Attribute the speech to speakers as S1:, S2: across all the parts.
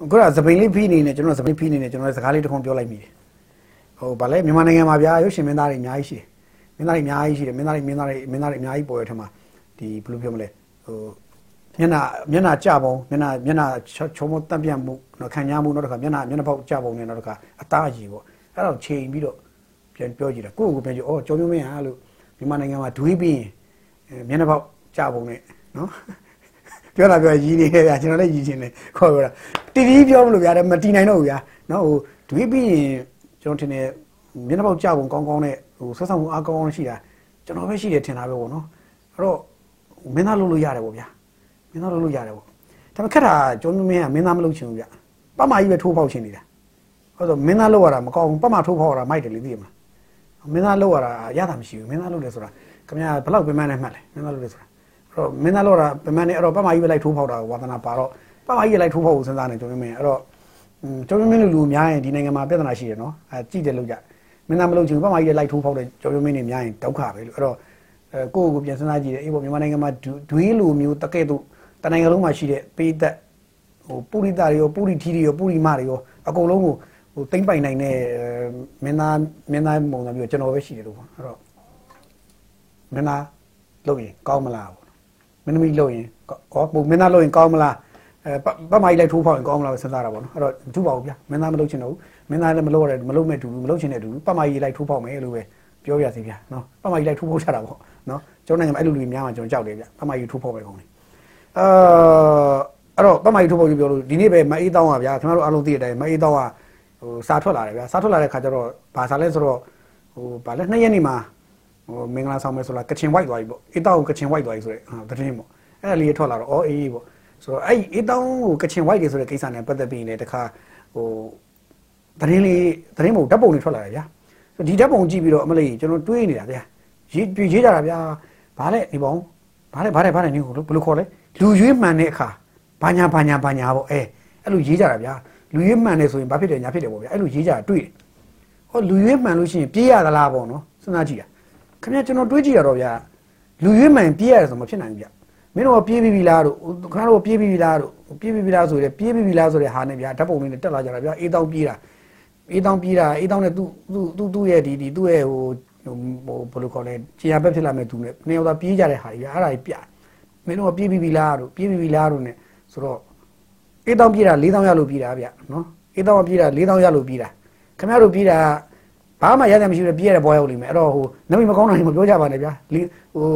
S1: ခုကသပိန်လေးဖိနေနေကျွန်တော်သပိန်ဖိနေနေကျွန်တော်စကားလေးတစ်ခုပြောလိုက်မိတယ်ဟိုဗာလဲမြန်မာနိုင်ငံမှာဗျာရုပ်ရှင်မင်းသားတွေအများကြီးရှိတယ်မင်းသားတွေအများကြီးရှိတယ်မင်းသားတွေမင်းသားတွေမင်းသားတွေအများကြီးပေါ်ရထမှာဒီဘယ်လိုပြောမလဲဟိုမျက်နှာမျက်နှာကြပုံမျက်နှာမျက်နှာချုံမတက်ပြန့်မှုနော်ခံရမှုနောက်တစ်ခါမျက်နှာမျက်နှာပေါက်ကြပုံနဲ့နောက်တစ်ခါအသားအရည်ပေါ့အဲ့တော့ချိန်ပြီးတော့ပြန်ပြောကြည့်တာကိုယ့်ကိုယ်ပြန်ကြည့်အော်ကြော်မျိုးမင်းဟာလို့မြန်မာနိုင်ငံမှာဒွေးပြီးရင်မျက်နှာပေါက်ကြပုံနဲ့နော် ပြောတာပြောရည်နေတယ်ဗျာကျွန်တော်လည်းရည်ချင်းတယ်ခေါ်ပြောတာတီတီပြောမလို့ဗျာမတီနိုင်တော့ဘူးဗျာနော်ဟိုဒွေးပြီးရင်ကျွန်တော်ထင်တယ်မျက်နှာပေါက်ကြပုံကောင်းကောင်းနဲ့ဟိုဆက်ဆောင်မှုအားကောင်းကောင်းရှိတာကျွန်တော်ပဲရှိတယ်ထင်တာပဲပေါ့နော်အဲ့တော့မင်းသားလုပ်လို့ရတယ်ပေါ့ဗျာမင်းသားလုပ်လို့ရတယ်ပေါ့ဒါပေမဲ့ခက်တာကျွန်တော်မင်းကမင်းသားမလုပ်ချင်ဘူးဗျပတ်မကြီးပဲထိုးပေါက်ချင်နေတာဟုတ်တော့မင်းသားလုပ်ရတာမကောင်းဘူးပတ်မထိုးပေါက်ရတာမိုက်တယ်လေသိရမလားမင်းသားလုပ်ရတာရတာမရှိဘူးမင်းသားလုပ်တယ်ဆိုတာခင်ဗျာဘယ်လောက်ပင်မနဲ့မှတ်လဲမင်းသားလုပ်တယ်ဆိုတာအဲ့ တော့မင်းသားလုပ်တာပင်မနဲ့အဲ့တော့ပတ်မကြီးပဲလိုက်ထိုးပေါက်တာဝါသနာပါတော့ပတ်မကြီးလိုက်ထိုးပေါက်ကိုစဉ်းစားနေကျွန်တော်မင်းအဲ့တော့ကျွန်တော်မင်းလူလူများရင်ဒီနိုင်ငံမှာပြဿနာရှိတယ်နော်အဲကြည့်တယ်လို့ကြမင်းသားမလုပ်ချင်ဘူးပတ်မကြီးလိုက်ထိုးပေါက်တယ်ကျွန်တော်မင်းနေများရင်ဒုက္ခပဲလို့အဲ့တော့အဲကိုယ့်ကိုပြန်စဉ်းစားကြည့်တယ်အေးပေါ့မြန်မာနိုင်ငံမှာဒွေးလိုမျိုးတကဲ့သို့တနိုင်ငံလုံးမှာရှိတဲ့ပေးသက်ဟိုပုရိသတွေရောပုရိသီတွေရောပုရိမတွေရောအကုန်လုံးကိုဟိုတိမ့်ပိုင်နိုင်တဲ့မင်းသားမင်းသားပုံစံမျိုးကျွန်တော်ပဲရှိတယ်လို့ပေါ့အဲ့တော့မင်းသားလုပ်ရင်ကောင်းမလားပေါ့ မင်းသမီးလုပ်ရင်ဟောပုံမင်းသားလုပ်ရင်ကောင်းမလားအဲပတ်မကြီးလိုက်ထိုးဖောက်ရင်ကောင်းမလားစဉ်းစားတာပေါ့နော်အဲ့တော့မထူပါဘူးဗျာမင်းသားမလုပ်ချင်တော့ဘူးမင်းသားလည်းမလုပ်ရတယ်မလုပ်မဲ့တူဘူးမလုပ်ချင်တဲ့တူပတ်မကြီးလိုက်ထိုးဖောက်မယ်လို့ပဲပြောပြစီဗျာနော်ပတ်မကြီးလိုက်ထိုးဖောက်ချတာပေါ့နော်ကျွန်တော်နိုင်ငံမှာအဲ့လိုလူတွေများမှကျွန်တော်ကြောက်တယ်ဗျပတ်မကြီးထိုးဖောက်ပဲကောင်းတယ်အာအဲ့တော့ပတ်မကြီးထိုးဖောက်ကြီးပြောလို့ဒီနေ့ပဲမအေးတောင်းပါဗျာခင်ဗျားတို့အားလုံးသိတဲ့အတိုင်းမအေးတောင်းကဟိုစာထွက်လာတယ်ဗျာစာထွက်လာတဲ့ခါကျတော့ဘာစာလဲဆိုတော့ဟိုဗာလဲနှစ်ရက်နေမှာ ဟိုမင်္ဂလာဆောင်မယ်ဆိုလာကချင်ဝိုက်သွားပြီပေါ့အေးတောင်းကိုကချင်ဝိုက်သွားပြီဆိုတဲ့သတင်းပေါ့အဲ့ဒါလေးထွက်လာတော့အော်အေးပေါ့ဆိုတော့အဲ့အေးတောင်းကိုကချင်ဝိုက်တယ်ဆိုတဲ့ကိစ္စနဲ့ပတ်သက်ပြီးလည်းတခါဟိုသတင်းလေးသတင်းပုံဓာတ်ပုံတွေထွက်လာတယ်ဗျာဒီဓာတ်ပုံကြည့်ပြီးတော့အမလေးကျွန်တော်တွေးနေတာဗျာရေးရေးကြတာဗျာဘာလဲဒီပုံဘာလဲဘာလဲဘာလဲနင်းကိုဘယ်လိုခေါ်လဲလူရွေးမှန်တဲ့အခါဘာညာဘာညာဘာညာပေါ့အဲအဲ့လိုရေးကြတာဗျာလူရွေးမှန်တယ်ဆိုရင်ဘာဖြစ်တယ်ညာဖြစ်တယ်ပေါ့ဗျာအဲ့လိုရေးကြတာတွေ့တယ်ဟောလူရွေးမှန်လို့ရှိရင်ပြေးရသလားပေါ့နော်စဉ်းစားကြည့်တာ ခင်ဗျာကျွန်တော်တွေးကြည့်ရတော့ဗျာလူရွေးမှန်ပြေးရတယ်ဆိုမဖြစ်နိုင်ဘူးဗျာမင်းတို့ပြေးပြီးပြီလားတို့ခင်ဗျားတို့ပြေးပြီးပြီလားတို့ပြေးပြီးပြီလားဆိုရဲပြေးပြီးပြီလားဆိုတဲ့ဟာနဲ့ဗျာဓာတ်ပုံလေးနဲ့တက်လာကြတာဗျာအေးတောင်းပြေးတာအေးတောင်းပြေးတာအေးတောင်းနဲ့သူ့သူ့သူ့သူ့ရဲ့ဒီဒီသူ့ရဲ့ဟိုဟိုဘယ်လိုခေါ်လဲခြေရဘက်ဖြစ်လာမဲ့သူနဲ့နေတော့ပြေးကြတဲ့ဟာကြီးဗျာအဲ့ဒါကြီးပြမင်းတို့ပြေးပြီးပြီလားတို့ပြေးပြီးပြီလားတို့ ਨੇ ဆိုတော့အေးတောင်းပြေးတာ၄တောင်းရလို့ပြေးတာဗျနော်အေးတောင်းပြေးတာ၄တောင်းရလို့ပြေးတာခင်ဗျားတို့ပြေးတာ ဘာမှရတယ်မရှိဘူးပြေးရတဲ့ဘောရောက်လိမ့်မယ်အဲ့တော့ဟိုနမိမကောင်းတာတွေမပြောကြပါနဲ့ဗျာဟို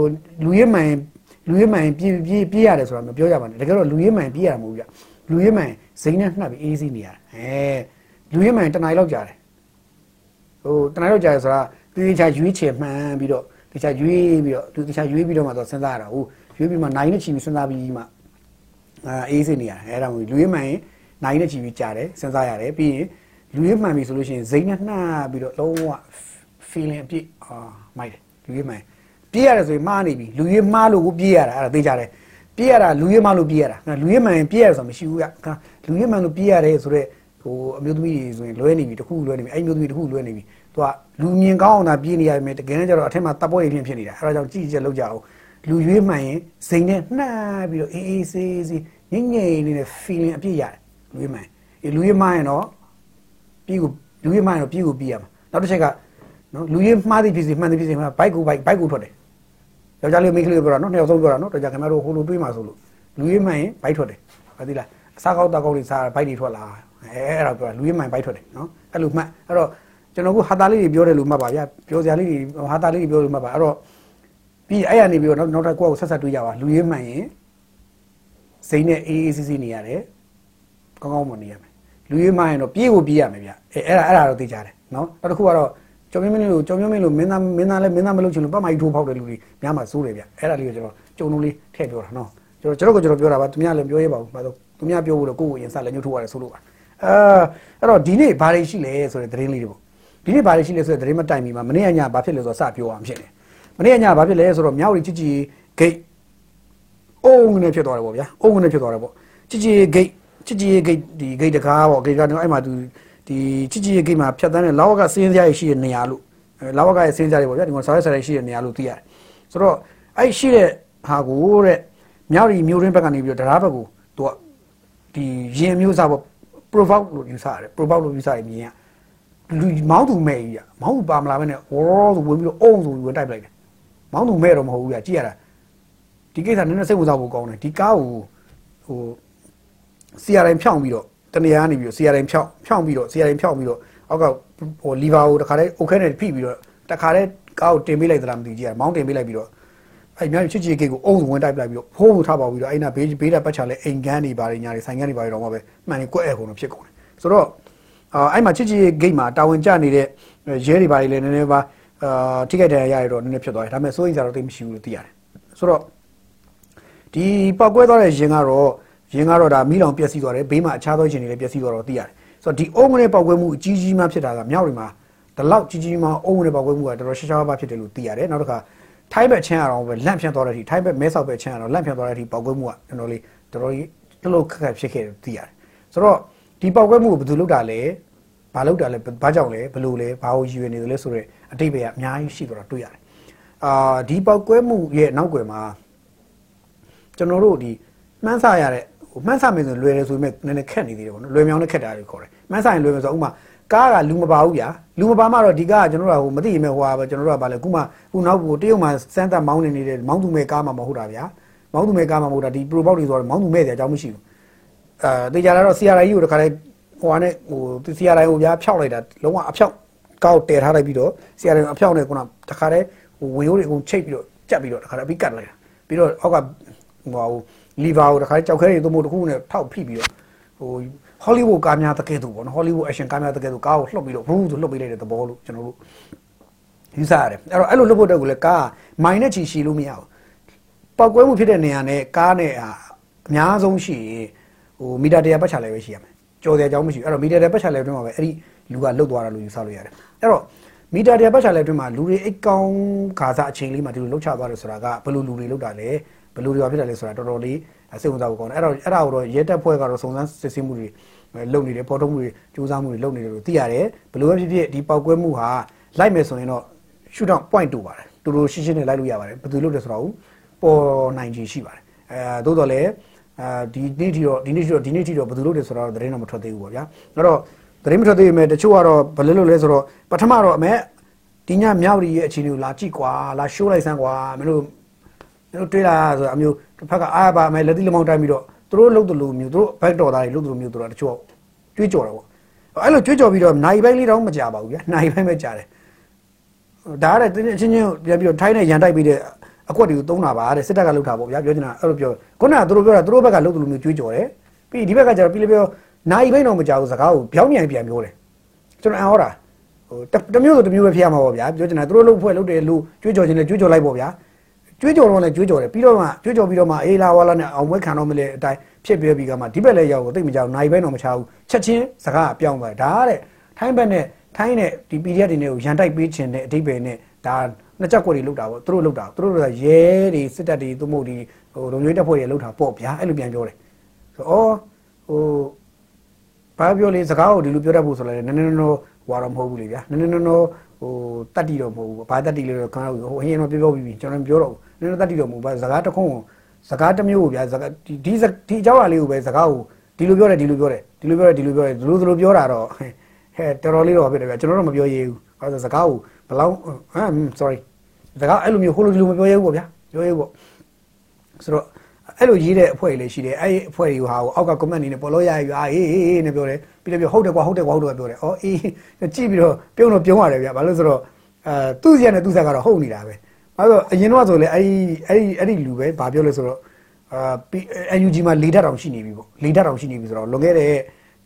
S1: လူရဲမှန်လူရဲမှန်ပြေးပြေးပြေးရတယ်ဆိုတာမပြောကြပါနဲ့တကယ်တော့လူရဲမှန်ပြေးရမှာမဟုတ်ဗျလူရဲမှန်ဇိမ်းနဲ့နှပ်ပြီးအေးစီးနေရတယ်အဲလူရဲမှန်တနိုင်လောက်ကြာတယ်ဟိုတနိုင်လောက်ကြာတယ်ဆိုတာတေချာရွေးချယ်မှန်ပြီးတော့တေချာရွေးပြီးတော့သူတေချာရွေးပြီးတော့မှတော့စဉ်းစားရတာဟိုရွေးပြီးမှနိုင်နဲ့ချီပြီးစဉ်းစားပြီးမှအာအေးစိနေရတယ်အဲ့ဒါမျိုးလူရင်းမှန်ရင်နိုင်နဲ့ချီပြီးကြာတယ်စဉ်းစားရတယ်ပြီးရင် လူရင်းမှန်ပြီဆိုလို့ရှိရင်ဇိမ်းနဲ့နှားပြီးတော့လုံးဝ feeling အပြည့်အာမိုက်တယ်လူရင်းမှန်ပြေးရတယ်ဆိုရင်မှားနေပြီလူရင်းမှားလို့ကိုပြေးရတာအဲ့ဒါသိကြတယ်ပြေးရတာလူရင်းမှားလို့ပြေးရတာလူရင်းမှန်ရင်ပြေးရတယ်ဆိုတာမရှိဘူးကလူရင်းမှန်လို့ပြေးရတယ်ဆိုတော့ဟိုအမျိုးသမီးတွေဆိုရင်လွဲနေပြီတခုလွဲနေပြီအဲ့မျိုးသမီးတခုလွဲနေပြီသူကလူမြင်ကောင်းအောင်သာပြေးနေရမယ်တကယ်ကျတော့အထက်မှာတပ်ပွဲတွေဖြစ်နေတာအဲ့ဒါကြောင့်ကြည့်ကြလောက်ကြအောင်လူရွေးမှန်ရင်စိန်နဲ့နှားပြီးတော့အေးအေးဆေးဆေးငြိမ့်ငြိမ့်နေတဲ့ feeling အပြည့်ရတယ်လူရွေးမှန်အေးလူရွေးမှန်ရင်တော့ ပြီးကိုလူရွေးမှန်ရင်တော့ပြီးကိုပြီးရမှာနောက်တစ်ချက်ကနော်လူရွေးမှားသည်ဖြစ်စီမှန်သည်ဖြစ်စီမှာဘိုက်ကိုဘိုက်ဘိုက်ကိုထွက်တယ်ယောက်ျားလေးမိန်းကလေးပြောတာနော်နှစ်ယောက်ဆုံးပြောတာနော်တော့ကြခင်ဗျားတို့ဟိုလိုတွေးမှာဆိုလို့လူရွေးမှန်ရင်ဘိုက်ထွက်တယ်ဟုတ်သီးလားအစားကောက်တောက်ကောက်လေးစားဘိုက်တွေထွက်လာအဲအဲ့ဒါပြောတာလူရွေးမှန်ဘိုက်ထွက်တယ်နော်အဲ့လိုမှတ်အဲ့တော့ကျွန်တော်ကဟာတာလေးတွေပြောတယ်လို့မှတ်ပါဗျာပြောစရာလေးတွေဟာတာလေးတွေပြောလို့မှတ်ပါအဲ့တော့ပြီးအဲ့ရနေပြီးတော့နောက်တစ်ခုကိုဆက်ဆက်တွေးကြပါလူရေးမှန်ရင်စိမ့်နဲ့အေးအေးဆေးဆေးနေရတယ်ကောင်းကောင်းမနေရမယ် လူရေးမှန်ရင်တော့ပြေးကိုပြေးရမယ်ဗျအဲအဲ့ဒါအဲ့ဒါတော့သိကြတယ်နော်နောက်တစ်ခုကတော့ကျော်မင်းမင်းလို့ကျော်မင်းမင်းလို့မင်းသားမင်းသားလည်းမင်းသားမလုပ်ချင်လို့ပတ်မကြီးထိုးဖောက်တဲ့လူတွေများမှစိုးတယ်ဗျအဲ့ဒါလေးကိုကျွန်တော်ကြုံလုံးလေးထည့်ပြောတာနော်ကျွန်တော်ကျွန်တော်ကိုကျွန်တော်ပြောတာပါသူများလည်းပြောရဲပါဘူးဘာလို့သူများပြောဖို့တော့ကိုယ့်ကိုယ်ရင်စလည်းညှို့ထိုးရတယ်ဆိုလို့ပါအဲအဲ့တော့ဒီနေ့ဘာတွေရှိလဲဆိုတဲ့သတင်းလေးတွေပေါ့ဒီနေ့ဘာတွေရှိလဲဆိုတဲ့သတင်းမတိုင်မီမှာမနေ့ကညဘာဖြစ်လဲဆိုတော့စပြောအောင်ဖြစ်တယ်မနေ့ကညဘာဖြစ်လဲဆိုတော့မြောက်ရီချစ်ချီဂိတ်အုံးနေဖြစ်သွားတယ်ပေါ့ဗျာအုံးနေဖြစ်သွားတယ်ပေါ့ချစ်ချီဂိတ် ချစ်ကြီးရဲ့ gate ဒီ gate တကားပေါ့ gate ကတော့အဲ့မှာသူဒီချစ်ကြီးရဲ့ gate မှာဖြတ်သန်းတဲ့လာဝကစင်းစရာရှိတဲ့နေရာလို့လာဝကရဲ့စင်းစရာတွေပေါ့ဗျာဒီမှာစားရစားရရှိတဲ့နေရာလို့သိရတယ်ဆိုတော့အဲ့ရှိတဲ့ဟာကိုတဲ့မြောက်ရီမျိုးရင်းဘက်ကနေပြီးတော့တရားဘက်ကိုသူကဒီရင်မျိုးစားပေါ့ provoke လို့ယူဆရတယ် provoke လို့ယူဆရင်မြင်ရလူမောင်းသူမဲ့ကြီးကမောင်းသူပါမလာဘဲနဲ့ဝေါ်ဆိုဝင်ပြီးတော့အုံဆိုပြီးဝင်တိုက်ပလိုက်တယ်မောင်းသူမဲ့တော့မဟုတ်ဘူးကကြည့်ရတာဒီကိစ္စနည်းနည်းစိတ်ဝင်စားဖို့ကောင်းတယ်ဒီကားကိုဟို CRM ဖြောင်းပြီးတော့တနေရာကနေပြီးတော့ CRM ဖြောင်းဖြောင်းပြီးတော့ CRM ဖြောင်းပြီးတော့အောက်ကဟို lever ကိုတခါတည်းအုတ်ခဲနဲ့ဖိပြီးတော့တခါတည်းကားကိုတင်ပေးလိုက်သလားမသိကြည့်ရမောင်းတင်ပေးလိုက်ပြီးတော့အဲ့များချစ်ချစ်ကေကိုအုံဝင်တိုက်ပလိုက်ပြီးတော့ဖိုးဖို့ထားပါပြီးတော့အဲ့နာဘေးဘေးတာပတ်ချလဲအိမ်ကန်းတွေဘာတွေညာတွေဆိုင်ကန်းတွေဘာတွေတော့မှပဲမှန်နေကွက်အဲ့ကုန်တော့ဖြစ်ကုန်တယ်ဆိုတော့အာအဲ့မှာချစ်ချစ်ဂိတ်မှာတာဝန်ကျနေတဲ့ရဲတွေဘာတွေလည်းနည်းနည်းပါအာထိခိုက်တယ်ရရတော့နည်းနည်းဖြစ်သွားတယ်ဒါပေမဲ့စိုးရိမ်ကြတော့တိတ်မရှိဘူးလို့သိရတယ်ဆိုတော့ဒီပောက်ကွဲသွားတဲ့ရင်ကတော့ ရင်ကတော့ဒါမိလောင်ပျက်စီးသွားတယ်ဘေးမှာအခြားသောရှင်တွေလည်းပျက်စီးသွားတော့သိရတယ်ဆိုတော့ဒီအုံငနဲ့ပောက်ကွဲမှုအကြီးကြီးမှဖြစ်တာကမြောက်တွေမှာဒီလောက်ကြီးကြီးမှအုံငနဲ့ပောက်ကွဲမှုကတော်တော်ရှားရှားပါးဖြစ်တယ်လို့သိရတယ်နောက်တစ်ခါထိုင်းဘက်ချင်းအောင်ပဲလန့်ဖြန့်သွားတဲ့အထိထိုင်းဘက်မဲဆောက်ဘက်ချင်းအောင်လန့်ဖြန့်သွားတဲ့အထိပောက်ကွဲမှုကကျွန်တော်လေးတော်တော်ကြီးတလို့ခက်ခက်ဖြစ်ခဲ့တယ်သိရတယ်ဆိုတော့ဒီပောက်ကွဲမှုကိုဘယ်သူလုပ်တာလဲဘာလုပ်တာလဲဘာကြောင့်လဲဘယ်လိုလဲဘာကိုရည်ရွယ်နေတယ်လဲဆိုတော့အတိတ်ပဲကအများကြီးရှိတော့တွေ့ရတယ်အာဒီပောက်ကွဲမှုရဲ့နောက်ွယ်မှာကျွန်တော်တို့ဒီမှန်းဆရတဲ့ ဟိုမှန်းဆမယ်ဆိုလွယ်တယ်ဆိုပေမဲ့နည်းနည်းခက်နေသေးတယ်ပေါ့နော်လွယ်မြောင်းနဲ့ခက်တာတွေခေါ်တယ်မှန်းဆရင်လွယ်မယ်ဆိုတော့ဥမာကားကလူမပါဘူးဗျာလူမပါမှတော့ဒီကားကကျွန်တော်တို့ကဟိုမသိရင်မဲ့ဟိုဟာပဲကျွန်တော်တို့ကဗာလဲခုမှခုနောက်ကိုတရုတ်မှာစမ်းသက်မောင်းနေနေတဲ့မောင်းသူမဲ့ကားမှမဟုတ်တာဗျာမောင်းသူမဲ့ကားမှမဟုတ်တာဒီ pro box တွေဆိုတော့မောင်းသူမဲ့တဲ့အကြောင်းမရှိဘူးအဲတေချာလာတော့ CRI ကိုတခါလဲဟိုဟာနဲ့ဟို CRI ကိုဗျာဖြောက်လိုက်တာလုံးဝအဖြောက်ကောက်တည်ထားလိုက်ပြီးတော့ CRI အဖြောက်နဲ့ခုနတခါလဲဟိုဝင်ရိုးတွေအကုန်ချိတ်ပြီးတော့ကြက်ပြီးတော့တခါလဲပြီးကတ်လိုက်တာပြီးတော့အောက်ကဟို လီဗာကိုတခါကြောက်ခဲတွေသို့မဟုတ်တစ်ခုနဲ့ထောက်ဖိပြီးတော့ဟိုဟောလိဝုဒ်ကားများတကယ်တော့ဗောနော်ဟောလိဝုဒ်အရှင်ကားများတကယ်တော့ကားကိုလှုပ်ပြီးတော့ဘူးဆိုလှုပ်ပေးလိုက်တဲ့သဘောလို့ကျွန်တော်တို့ယူဆရတယ်အဲ့တော့အဲ့လိုလှုပ်ဖို့တက်ကိုလည်းကားမိုင်နဲ့ချီရှည်လို့မရဘူးပောက်ကွဲမှုဖြစ်တဲ့နေရာနဲ့ကားနဲ့အများဆုံးရှိရင်ဟိုမီတာ100ပတ်ချလဲပဲရှိရမယ်ကြော်တဲ့အကြောင်းမရှိဘူးအဲ့တော့မီတာ100ပတ်ချလဲအတွင်းမှာပဲအဲ့ဒီလူကလှုပ်သွားတာလို့ယူဆလို့ရတယ်အဲ့တော့မီတာ100ပတ်ချလဲအတွင်းမှာလူတွေအိတ်ကောင်းခါစားအချိန်လေးမှာဒီလိုလှုပ်ချသွားတယ်ဆိုတာကဘယ်လိုလူတွေလှုပ်တာလဲ ဘယ်လိုတွေဖြစ်တာလဲဆိုတာတော်တော်လေးစိတ်ဝင်စားဖို့ကောင်းတယ်အဲ့တော့အဲ့ဒါကိုတော့ရဲတပ်ဖွဲ့ကတော့စုံစမ်းစစ်ဆေးမှုတွေလုပ်နေတယ်ပေါ်ထုတ်မှုတွေစူးစမ်းမှုတွေလုပ်နေတယ်လို့သိရတယ်ဘယ်လိုပဲဖြစ်ဖြစ်ဒီပောက်ကွဲမှုဟာလိုက်မယ်ဆိုရင်တော့ shoot down point တူပါတယ်တူတူရှင်းရှင်းနဲ့လိုက်လို့ရပါတယ်ဘယ်သူလုပ်တယ်ဆိုတာကိုပေါ်နိုင်ခြင်းရှိပါတယ်အဲသို့တော်လည်းအဲဒီနေ့ထိတော့ဒီနေ့ထိတော့ဒီနေ့ထိတော့ဘယ်သူလုပ်တယ်ဆိုတာတော့သတင်းတော့မထွက်သေးဘူးပေါ့ဗျာအဲ့တော့သတင်းမထွက်သေးပေမဲ့တချို့ကတော့ဘယ်လိုလုပ်လဲဆိုတော့ပထမတော့အမေဒီညမြောက်ရီရဲ့အခြေအနေကိုလာကြည့်ကွာလာရှိုးလိုက်စမ်းကွာမင်းတို့မင်း တို့တွေးလာဆိုတော့အမျိုးတစ်ဖက်ကအားပါမယ်လက်တိလက်မောင်းတိုင်းပြီးတော့သူတို့လုပ်တယ်လို့မျိုးသူတို့ဘက်တော်သားတွေလုပ်တယ်လို့မျိုးသူတို့တချို့ကြွေးကြော်တယ်ပေါ့အဲ့လိုကြွေးကြော်ပြီးတော့နိုင်ပိုင်းလေးတော့မကြပါဘူးဗျာနိုင်ပိုင်းပဲကြားတယ်ဒါကလည်းအချင်းချင်းပြန်ပြီးတော့ထိုင်းနဲ့ရန်တိုက်ပြီးတဲ့အကွက်တွေကိုသုံးတာပါတဲ့စစ်တပ်ကလုပ်တာပေါ့ဗျာပြောချင်တာအဲ့လိုပြောခုနကသူတို့ပြောတာသူတို့ဘက်ကလုပ်တယ်လို့မျိုးကြွေးကြော်တယ်ပြီးဒီဘက်ကကျတော့ပြီးလေပြောနိုင်ပိုင်းတော့မကြဘူးစကားကိုပြောင်းမြန်ပြန်ပြောတယ်ကျွန်တော်အဟောတာဟိုတမျိုးဆိုတမျိုးပဲဖြစ်ရမှာပေါ့ဗျာပြောချင်တာသူတို့လုပ်ဖွဲ့လုပ်တယ်လို့ကြွေးကြော်ခြင်းနဲ့ကြွေးကြော်လိုက်ပေါ့ဗျာ ကြွေးကြော်တော့လည်းကြွေးကြော်တယ်ပြီးတော့မှကြွေးကြော်ပြီးတော့မှအေးလာဝါလာနဲ့အောင်ဝဲခံတော့မလဲအတိုင်းဖြစ်ပြီးပြီးကမှဒီဘက်လည်းရောက်ကိုတိတ်မကြောက်နိုင်ပဲတော့မချဘူးချက်ချင်းစကားပြောင်းသွားဒါတဲ့ထိုင်းဘက်နဲ့ထိုင်းနဲ့ဒီ PDF တွေနဲ့ကိုရန်တိုက်ပေးခြင်းနဲ့အတိတ်ပဲနဲ့ဒါနှစ်ချက်ကွက်တွေလောက်တာပေါ့သူတို့လောက်တာသူတို့ကရဲတွေစစ်တပ်တွေသူမို့ဒီဟိုလုံခြုံရေးတပ်ဖွဲ့တွေလောက်တာပေါ့ဗျာအဲ့လိုပြန်ပြောတယ်ဆိုတော့ဟိုဘာပြောလဲစကားကိုဒီလိုပြောတတ်ဖို့ဆိုလည်းနည်းနည်းနော် ဟွာတော့မဟုတ်ဘူးလေဗျာနည်းနည်းနော်ဟိုတတ်တီတော့မဟုတ်ဘူးဘာတတ်တီလဲတော့ခဏဟိုအရင်တော့ပြောပြောပြီးပြီကျွန်တော်ပြောတော့နည်းနည်းတတ်တီတော့မဟုတ်ဘူးစကားတစ်ခုံစကားတစ်မျိုးကိုဗျာစကားဒီဒီဒီအကြောင်းအရာလေးကိုပဲစကားကိုဒီလိုပြောတယ်ဒီလိုပြောတယ်ဒီလိုပြောတယ်ဒီလိုပြောတယ်ဒီလိုဒီလိုပြောတာတော့ဟဲ့တော်တော်လေးတော့ဖြစ်တယ်ဗျာကျွန်တော်တို့မပြောရဘူးအဲဒါစကားကိုဘလောက်ဟမ် sorry စကားအဲ့လိုမျိုးဟိုလိုဒီလိုမပြောရဘူးပေါ့ဗျာပြောရဘူးပေါ့ဆိုတော့ အဲ့လိုရေးတဲ့အဖွဲ့လေးရှိတယ်အဲ့ဒီအဖွဲ့တွေကဟာကိုအောက်က comment နေနဲ့ပေါ်လို့ရရအေးအေးအေးနဲ့ပြောတယ်ပြီးတော့ပြောဟုတ်တယ်ကွာဟုတ်တယ်ကွာဟုတ်တယ်ပြောတယ်အော်အေးကြည့်ပြီးတော့ပြုံးတော့ပြုံးရတယ်ဗျာဘာလို့ဆိုတော့အဲသူ့စီနဲ့သူ့ဆက်ကတော့ဟုတ်နေတာပဲဘာလို့အရင်တော့ဆိုလေအဲ့ဒီအဲ့ဒီအဲ့ဒီလူပဲဘာပြောလဲဆိုတော့အာ UNG မှာ၄ဓာတ်တောင်ရှိနေပြီပေါ့၄ဓာတ်တောင်ရှိနေပြီဆိုတော့လွန်ခဲ့တဲ့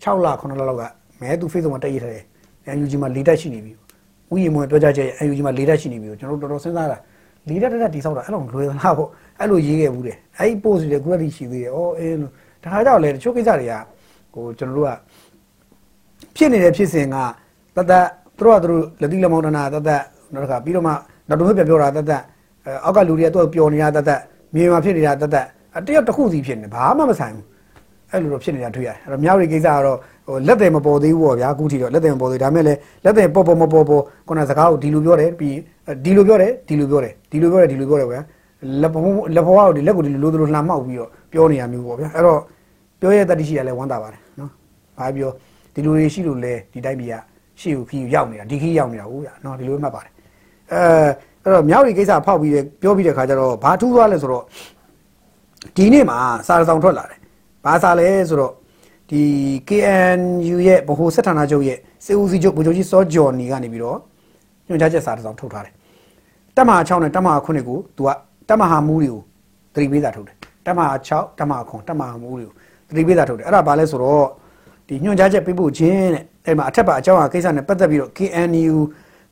S1: 6လ9လလောက်ကမဲသူ Facebook မှာတက်ရထားတယ် UNG မှာ၄ဓာတ်ရှိနေပြီဥယျာဉ်မွေပြောကြချက် UNG မှာ၄ဓာတ်ရှိနေပြီကျွန်တော်တို့တော်တော်စဉ်းစားတာ၄ဓာတ်တက်တိဆောက်တာအဲ့လိုလွယ်သလားပေါ့ အဲ့လိုရေးခဲ့ဘူးတယ်အဲ့ဒီ post တွေခုတည်းရှိသေးတယ်ဩအေးလို့ဒါခါကြောက်လေတချို့ကိစ္စတွေကဟိုကျွန်တော်တို့ကဖြစ်နေတဲ့ဖြစ်စဉ်ကတသက်သူတို့ကသူတို့လက်တိလက်မောင်းတနာတသက်နောက်တစ်ခါပြီးတော့မှနောက်တစ်ခုပြန်ပြောတာတသက်အောက်ကလူတွေကသူ့ပျော်နေတာတသက်မြေမှာဖြစ်နေတာတသက်တယောက်တစ်ခုစီဖြစ်နေဘာမှမဆိုင်ဘူးအဲ့လိုတော့ဖြစ်နေတာတွေ့ရတယ်အဲ့တော့မြောက်ရီကိစ္စကတော့ဟိုလက်တယ်မပေါ်သေးဘူးပေါ့ဗျာအခုထိတော့လက်တယ်မပေါ်သေးဒါမဲ့လည်းလက်တယ်ပေါ်ပေါ်မပေါ်ပေါ်ခုနစကားကိုဒီလိုပြောတယ်ပြီးဒီလိုပြောတယ်ဒီလိုပြောတယ်ဒီလိုပြောတယ်ဒီလိုပြောတယ်ဗျာ လက်ဖုံးလက်ဖုံးကိုဒီလက်ကိုဒီလိုလိုလိုလှမ်းမောက်ပြီးတော့ပြောနေရမျိုးပေါ့ဗျာအဲ့တော့ပြောရတဲ့တတိရှိရလဲဝမ်းသာပါတယ်နော်ဘာပြောဒီလူတွေရှိလို့လဲဒီတိုင်းပြည်ကရှေ့ကိုခီးရောက်နေတာဒီခီးရောက်နေတာဟုတ်ဗျာနော်ဒီလိုမှတ်ပါတယ်အဲအဲ့တော့မြောက်ရီကိစ္စဖောက်ပြီးပြောပြီးတဲ့ခါကျတော့ဘာထူးသွားလဲဆိုတော့ဒီနေ့မှာစာဆောင်ထွက်လာတယ်ဘာစာလဲဆိုတော့ဒီ KNU ရဲ့ဗဟိုစစ်ဌာနချုပ်ရဲ့စေဦးစီချုပ်ဗိုလ်ချုပ်ကြီးစောဂျော်နီကနေပြီးတော့ညွှန်ကြားချက်စာတစ်စောင်ထုတ်ထားတယ်တက်မဟာ6နဲ့တက်မဟာ9ကို तू က တက်မဟာမူးတွေကိုသတိပေးတာထုတ်တယ်တက်မဟာ6တက်မဟာ9တက်မဟာမူးတွေကိုသတိပေးတာထုတ်တယ်အဲ့ဒါဘာလဲဆိုတော့ဒီညွှန်ကြားချက်ပေးဖို့ခြင်းတဲ့အဲ့မှာအထက်ပါအကြောင်းအကိစ္စနဲ့ပတ်သက်ပြီးတော့ KNU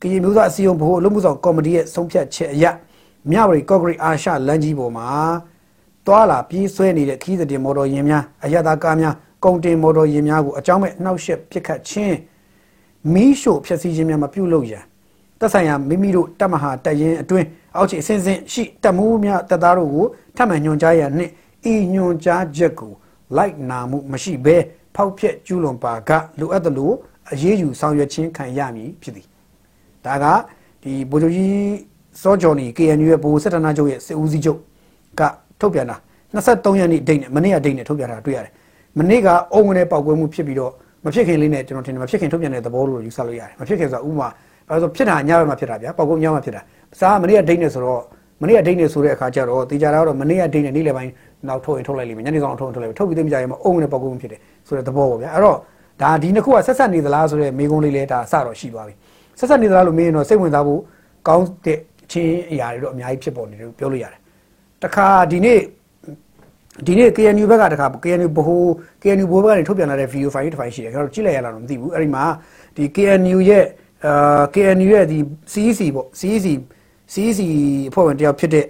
S1: ကရင်မျိုးသားအစည်းအရုံးဗဟိုအလုပ်မှုဆောင်ကော်မတီရဲ့ဆုံးဖြတ်ချက်အရမြဝတီကော့ဂရိတ်အာရှလမ်းကြီးပေါ်မှာတွာလာပြေးဆွဲနေတဲ့ခီးတဲ့မော်တော်ယာဉ်များအရသာကားများကုန်တင်မော်တော်ယာဉ်များကိုအကြောင်းမဲ့နှောက်ယှက်ပစ်ခတ်ခြင်းမီးရှို့ဖျက်ဆီးခြင်းများမပြုလုပ်ရန် သက်ဆိုင်ရာမိမိတို့တပ်မဟာတပ်ရင်းအတွင်းအောက်ခြေအစဉ်စဉ်ရှိတပ်မှုများတပ်သားတို့ကိုထပ်မံညွှန်ကြားရန်နှင့်ဤညွှန်ကြားချက်ကိုလိုက်နာမှုမရှိဘဲဖောက်ဖျက်ကျူးလွန်ပါကလိုအပ်သလိုအရေးယူဆောင်ရွက်ခြင်းခံရမည်ဖြစ်သည်ဒါကဒီဗိုလ်ချုပ်ကြီးစောဂျော်နီ KNU ရဲ့ဗဟိုစစ်ဌာနချုပ်ရဲ့စစ်ဦးစီးချုပ်ကထုတ်ပြန်တာ23ရက်နေ့ဒိတ်နဲ့မနေ့ကဒိတ်နဲ့ထုတ်ပြန်တာတွေ့ရတယ်မနေ့ကအုံငနဲ့ပောက်ကွဲမှုဖြစ်ပြီးတော့မဖြစ်ခင်လေးနဲ့ကျွန်တော်ထင်တယ်မဖြစ်ခင်ထုတ်ပြန်တဲ့သဘောလို့ယူဆလို့ရတယ်မဖြစ်ခင်ဆိုတာဥပမာ ဘာလို့ဖြစ်တာညဘက်မှာဖြစ်တာဗျာပောက်ကွဲညမှာဖြစ်တာစားကမနေ့ကဒိတ်နဲ့ဆိုတော့မနေ့ကဒိတ်နဲ့ဆိုတဲ့အခါကျတော့တေချာတာတော့မနေ့ကဒိတ်နဲ့နေ့လယ်ပိုင်းနောက်ထုတ်ရင်ထုတ်လိုက်လိမ့်မယ်ညနေဆောင်ထုတ်ရင်ထုတ်လိုက်ထုတ်ပြီးသိမကြရင်မအုံနဲ့ပောက်ကွဲမှုဖြစ်တယ်ဆိုတဲ့သဘောပေါ့ဗျာအဲ့တော့ဒါဒီနှစ်ခုကဆက်ဆက်နေသလားဆိုတဲ့မေးခွန်းလေးလဲဒါအစတော့ရှိသွားပြီဆက်ဆက်နေသလားလို့မေးရင်တော့စိတ်ဝင်စားဖို့ကောင်းတဲ့ချင်းအရာတွေတော့အများကြီးဖြစ်ပေါ်နေတယ်လို့ပြောလို့ရတယ်တခါဒီနေ့ဒီနေ့ KNU ဘက်ကတခါ KNU ဘိုး KNU ဘိုးဘက်ကနေထုတ်ပြန်လာတဲ့ video file တစ်ဖိုင်ရှိတယ်ကျွန်တော်ကြည့်လိုက်ရလားတော့မသိဘူးအဲ့ဒီမှာဒီ KNU ရဲ့ အာ KNU ရဲ့ဒီ CEC ပေါ့ CEC CEC အဖွဲ့ဝင်တယောက်ဖြစ်တဲ့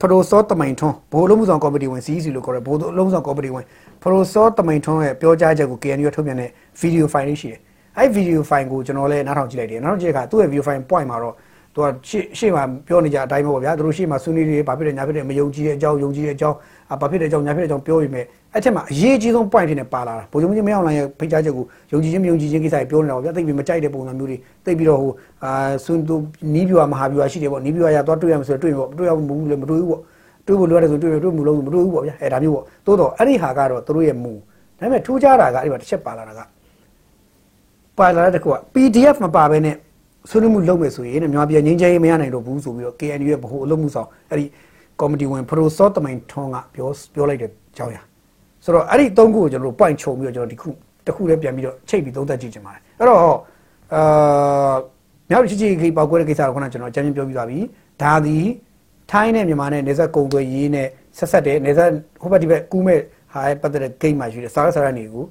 S1: ဖရိုစောတမိုင်ထွန်းဘိုးလုံးမှုဆောင်ကော်မတီဝင် CEC လို့ခေါ်တယ်ဘိုးလုံးမှုဆောင်ကော်မတီဝင်ဖရိုစောတမိုင်ထွန်းရဲ့ပြောကြားချက်ကို KNU ထုတ်ပြန်တဲ့ video file လေးရှိတယ်အဲ့ video file ကိုကျွန်တော်လည်းနားထောင်ကြည့်လိုက်တယ်နားထောင်ကြည့်တဲ့အခါသူ့ရဲ့ video file point မှာတော့သူကရှေ့ရှေ့မှာပြောနေကြအတိုင်းပဲပေါ့ဗျာသူတို့ရှေ့မှာဆွေးနွေးတွေဘာဖြစ်တယ်ညာဖြစ်တယ်မယုံကြည်တဲ့အကြောင်းယုံကြည်တဲ့အကြောင်းဘာဖြစ်တဲ့အကြောင်းညာဖြစ်တဲ့အကြောင်းပြောပြီးမြဲ အဲ့ချက်မှာအရေးကြီးဆုံး point တွေနဲ့ပါလာတာဘိုလ်ချုပ်ကြီးမင်းအောင်လှိုင်ရဲ့ဖိတ်ကြားချက်ကိုယုံကြည်ခြင်းမယုံကြည်ခြင်းကိစ္စတွေပြောနေတာပေါ့ဗျာသိပြီးမကြိုက်တဲ့ပုံစံမျိုးတွေသိပြီးတော့ဟိုအာဆွန်သူနီးပြွာမဟာပြွာရှိတယ်ပေါ့နီးပြွာရသွားတွေ့ရမယ်ဆိုတော့တွေ့ပေါ့တွေ့ရမှုလည်းမတွေ့ဘူးပေါ့တွေ့ဖို့လိုရတယ်ဆိုတွေ့ရတွေ့မှုလုံးမတွေ့ဘူးပေါ့ဗျာအဲဒါမျိုးပေါ့သို့တော့အဲ့ဒီဟာကတော့သူတို့ရဲ့မူဒါပေမဲ့ထူးခြားတာကအဲ့ဒီမှာတစ်ချက်ပါလာတာကပါလာတဲ့တကူက PDF မပါဘဲနဲ့ဆွေးနွေးမှုလုပ်မယ်ဆိုရင်မြန်မာပြည်ငင်းချရေးမရနိုင်တော့ဘူးဆိုပြီးတော့ KNU ရဲ့ဗဟိုအလုပ်မှုဆောင်အဲ့ဒီကော်မတီဝင်ပရိုစောတမိုင်ထွန်းကပြောပြောလိုက်တဲ့အကြောင်းအရာ ဆိုတော့အဲ့ဒီသုံးခုကိုကျွန်တော်တို့ point ခြုံပြီးတော့ကျွန်တော်ဒီခုတစ်ခုလည်းပြန်ပြီးတော့ချိတ်ပြီးသုံးသပ်ကြည့်ချင်ပါတယ်အဲ့တော့အာမြောက်ချီချီခေပေါက်ကွဲတဲ့ကိစ္စကိုခုနကျွန်တော်အကြမ်းပြောပြီးသွားပြီဒါသည်ထိုင်းနဲ့မြန်မာနဲ့နေဆက်ကုံသွေးရေးနဲ့ဆက်ဆက်တဲ့နေဆက်ဟိုဘက်ဒီဘက်ကူးမဲ့ဟာပတ်သက်တဲ့ဂိမ်းမှာရှိတဲ့စားရစားရနေကို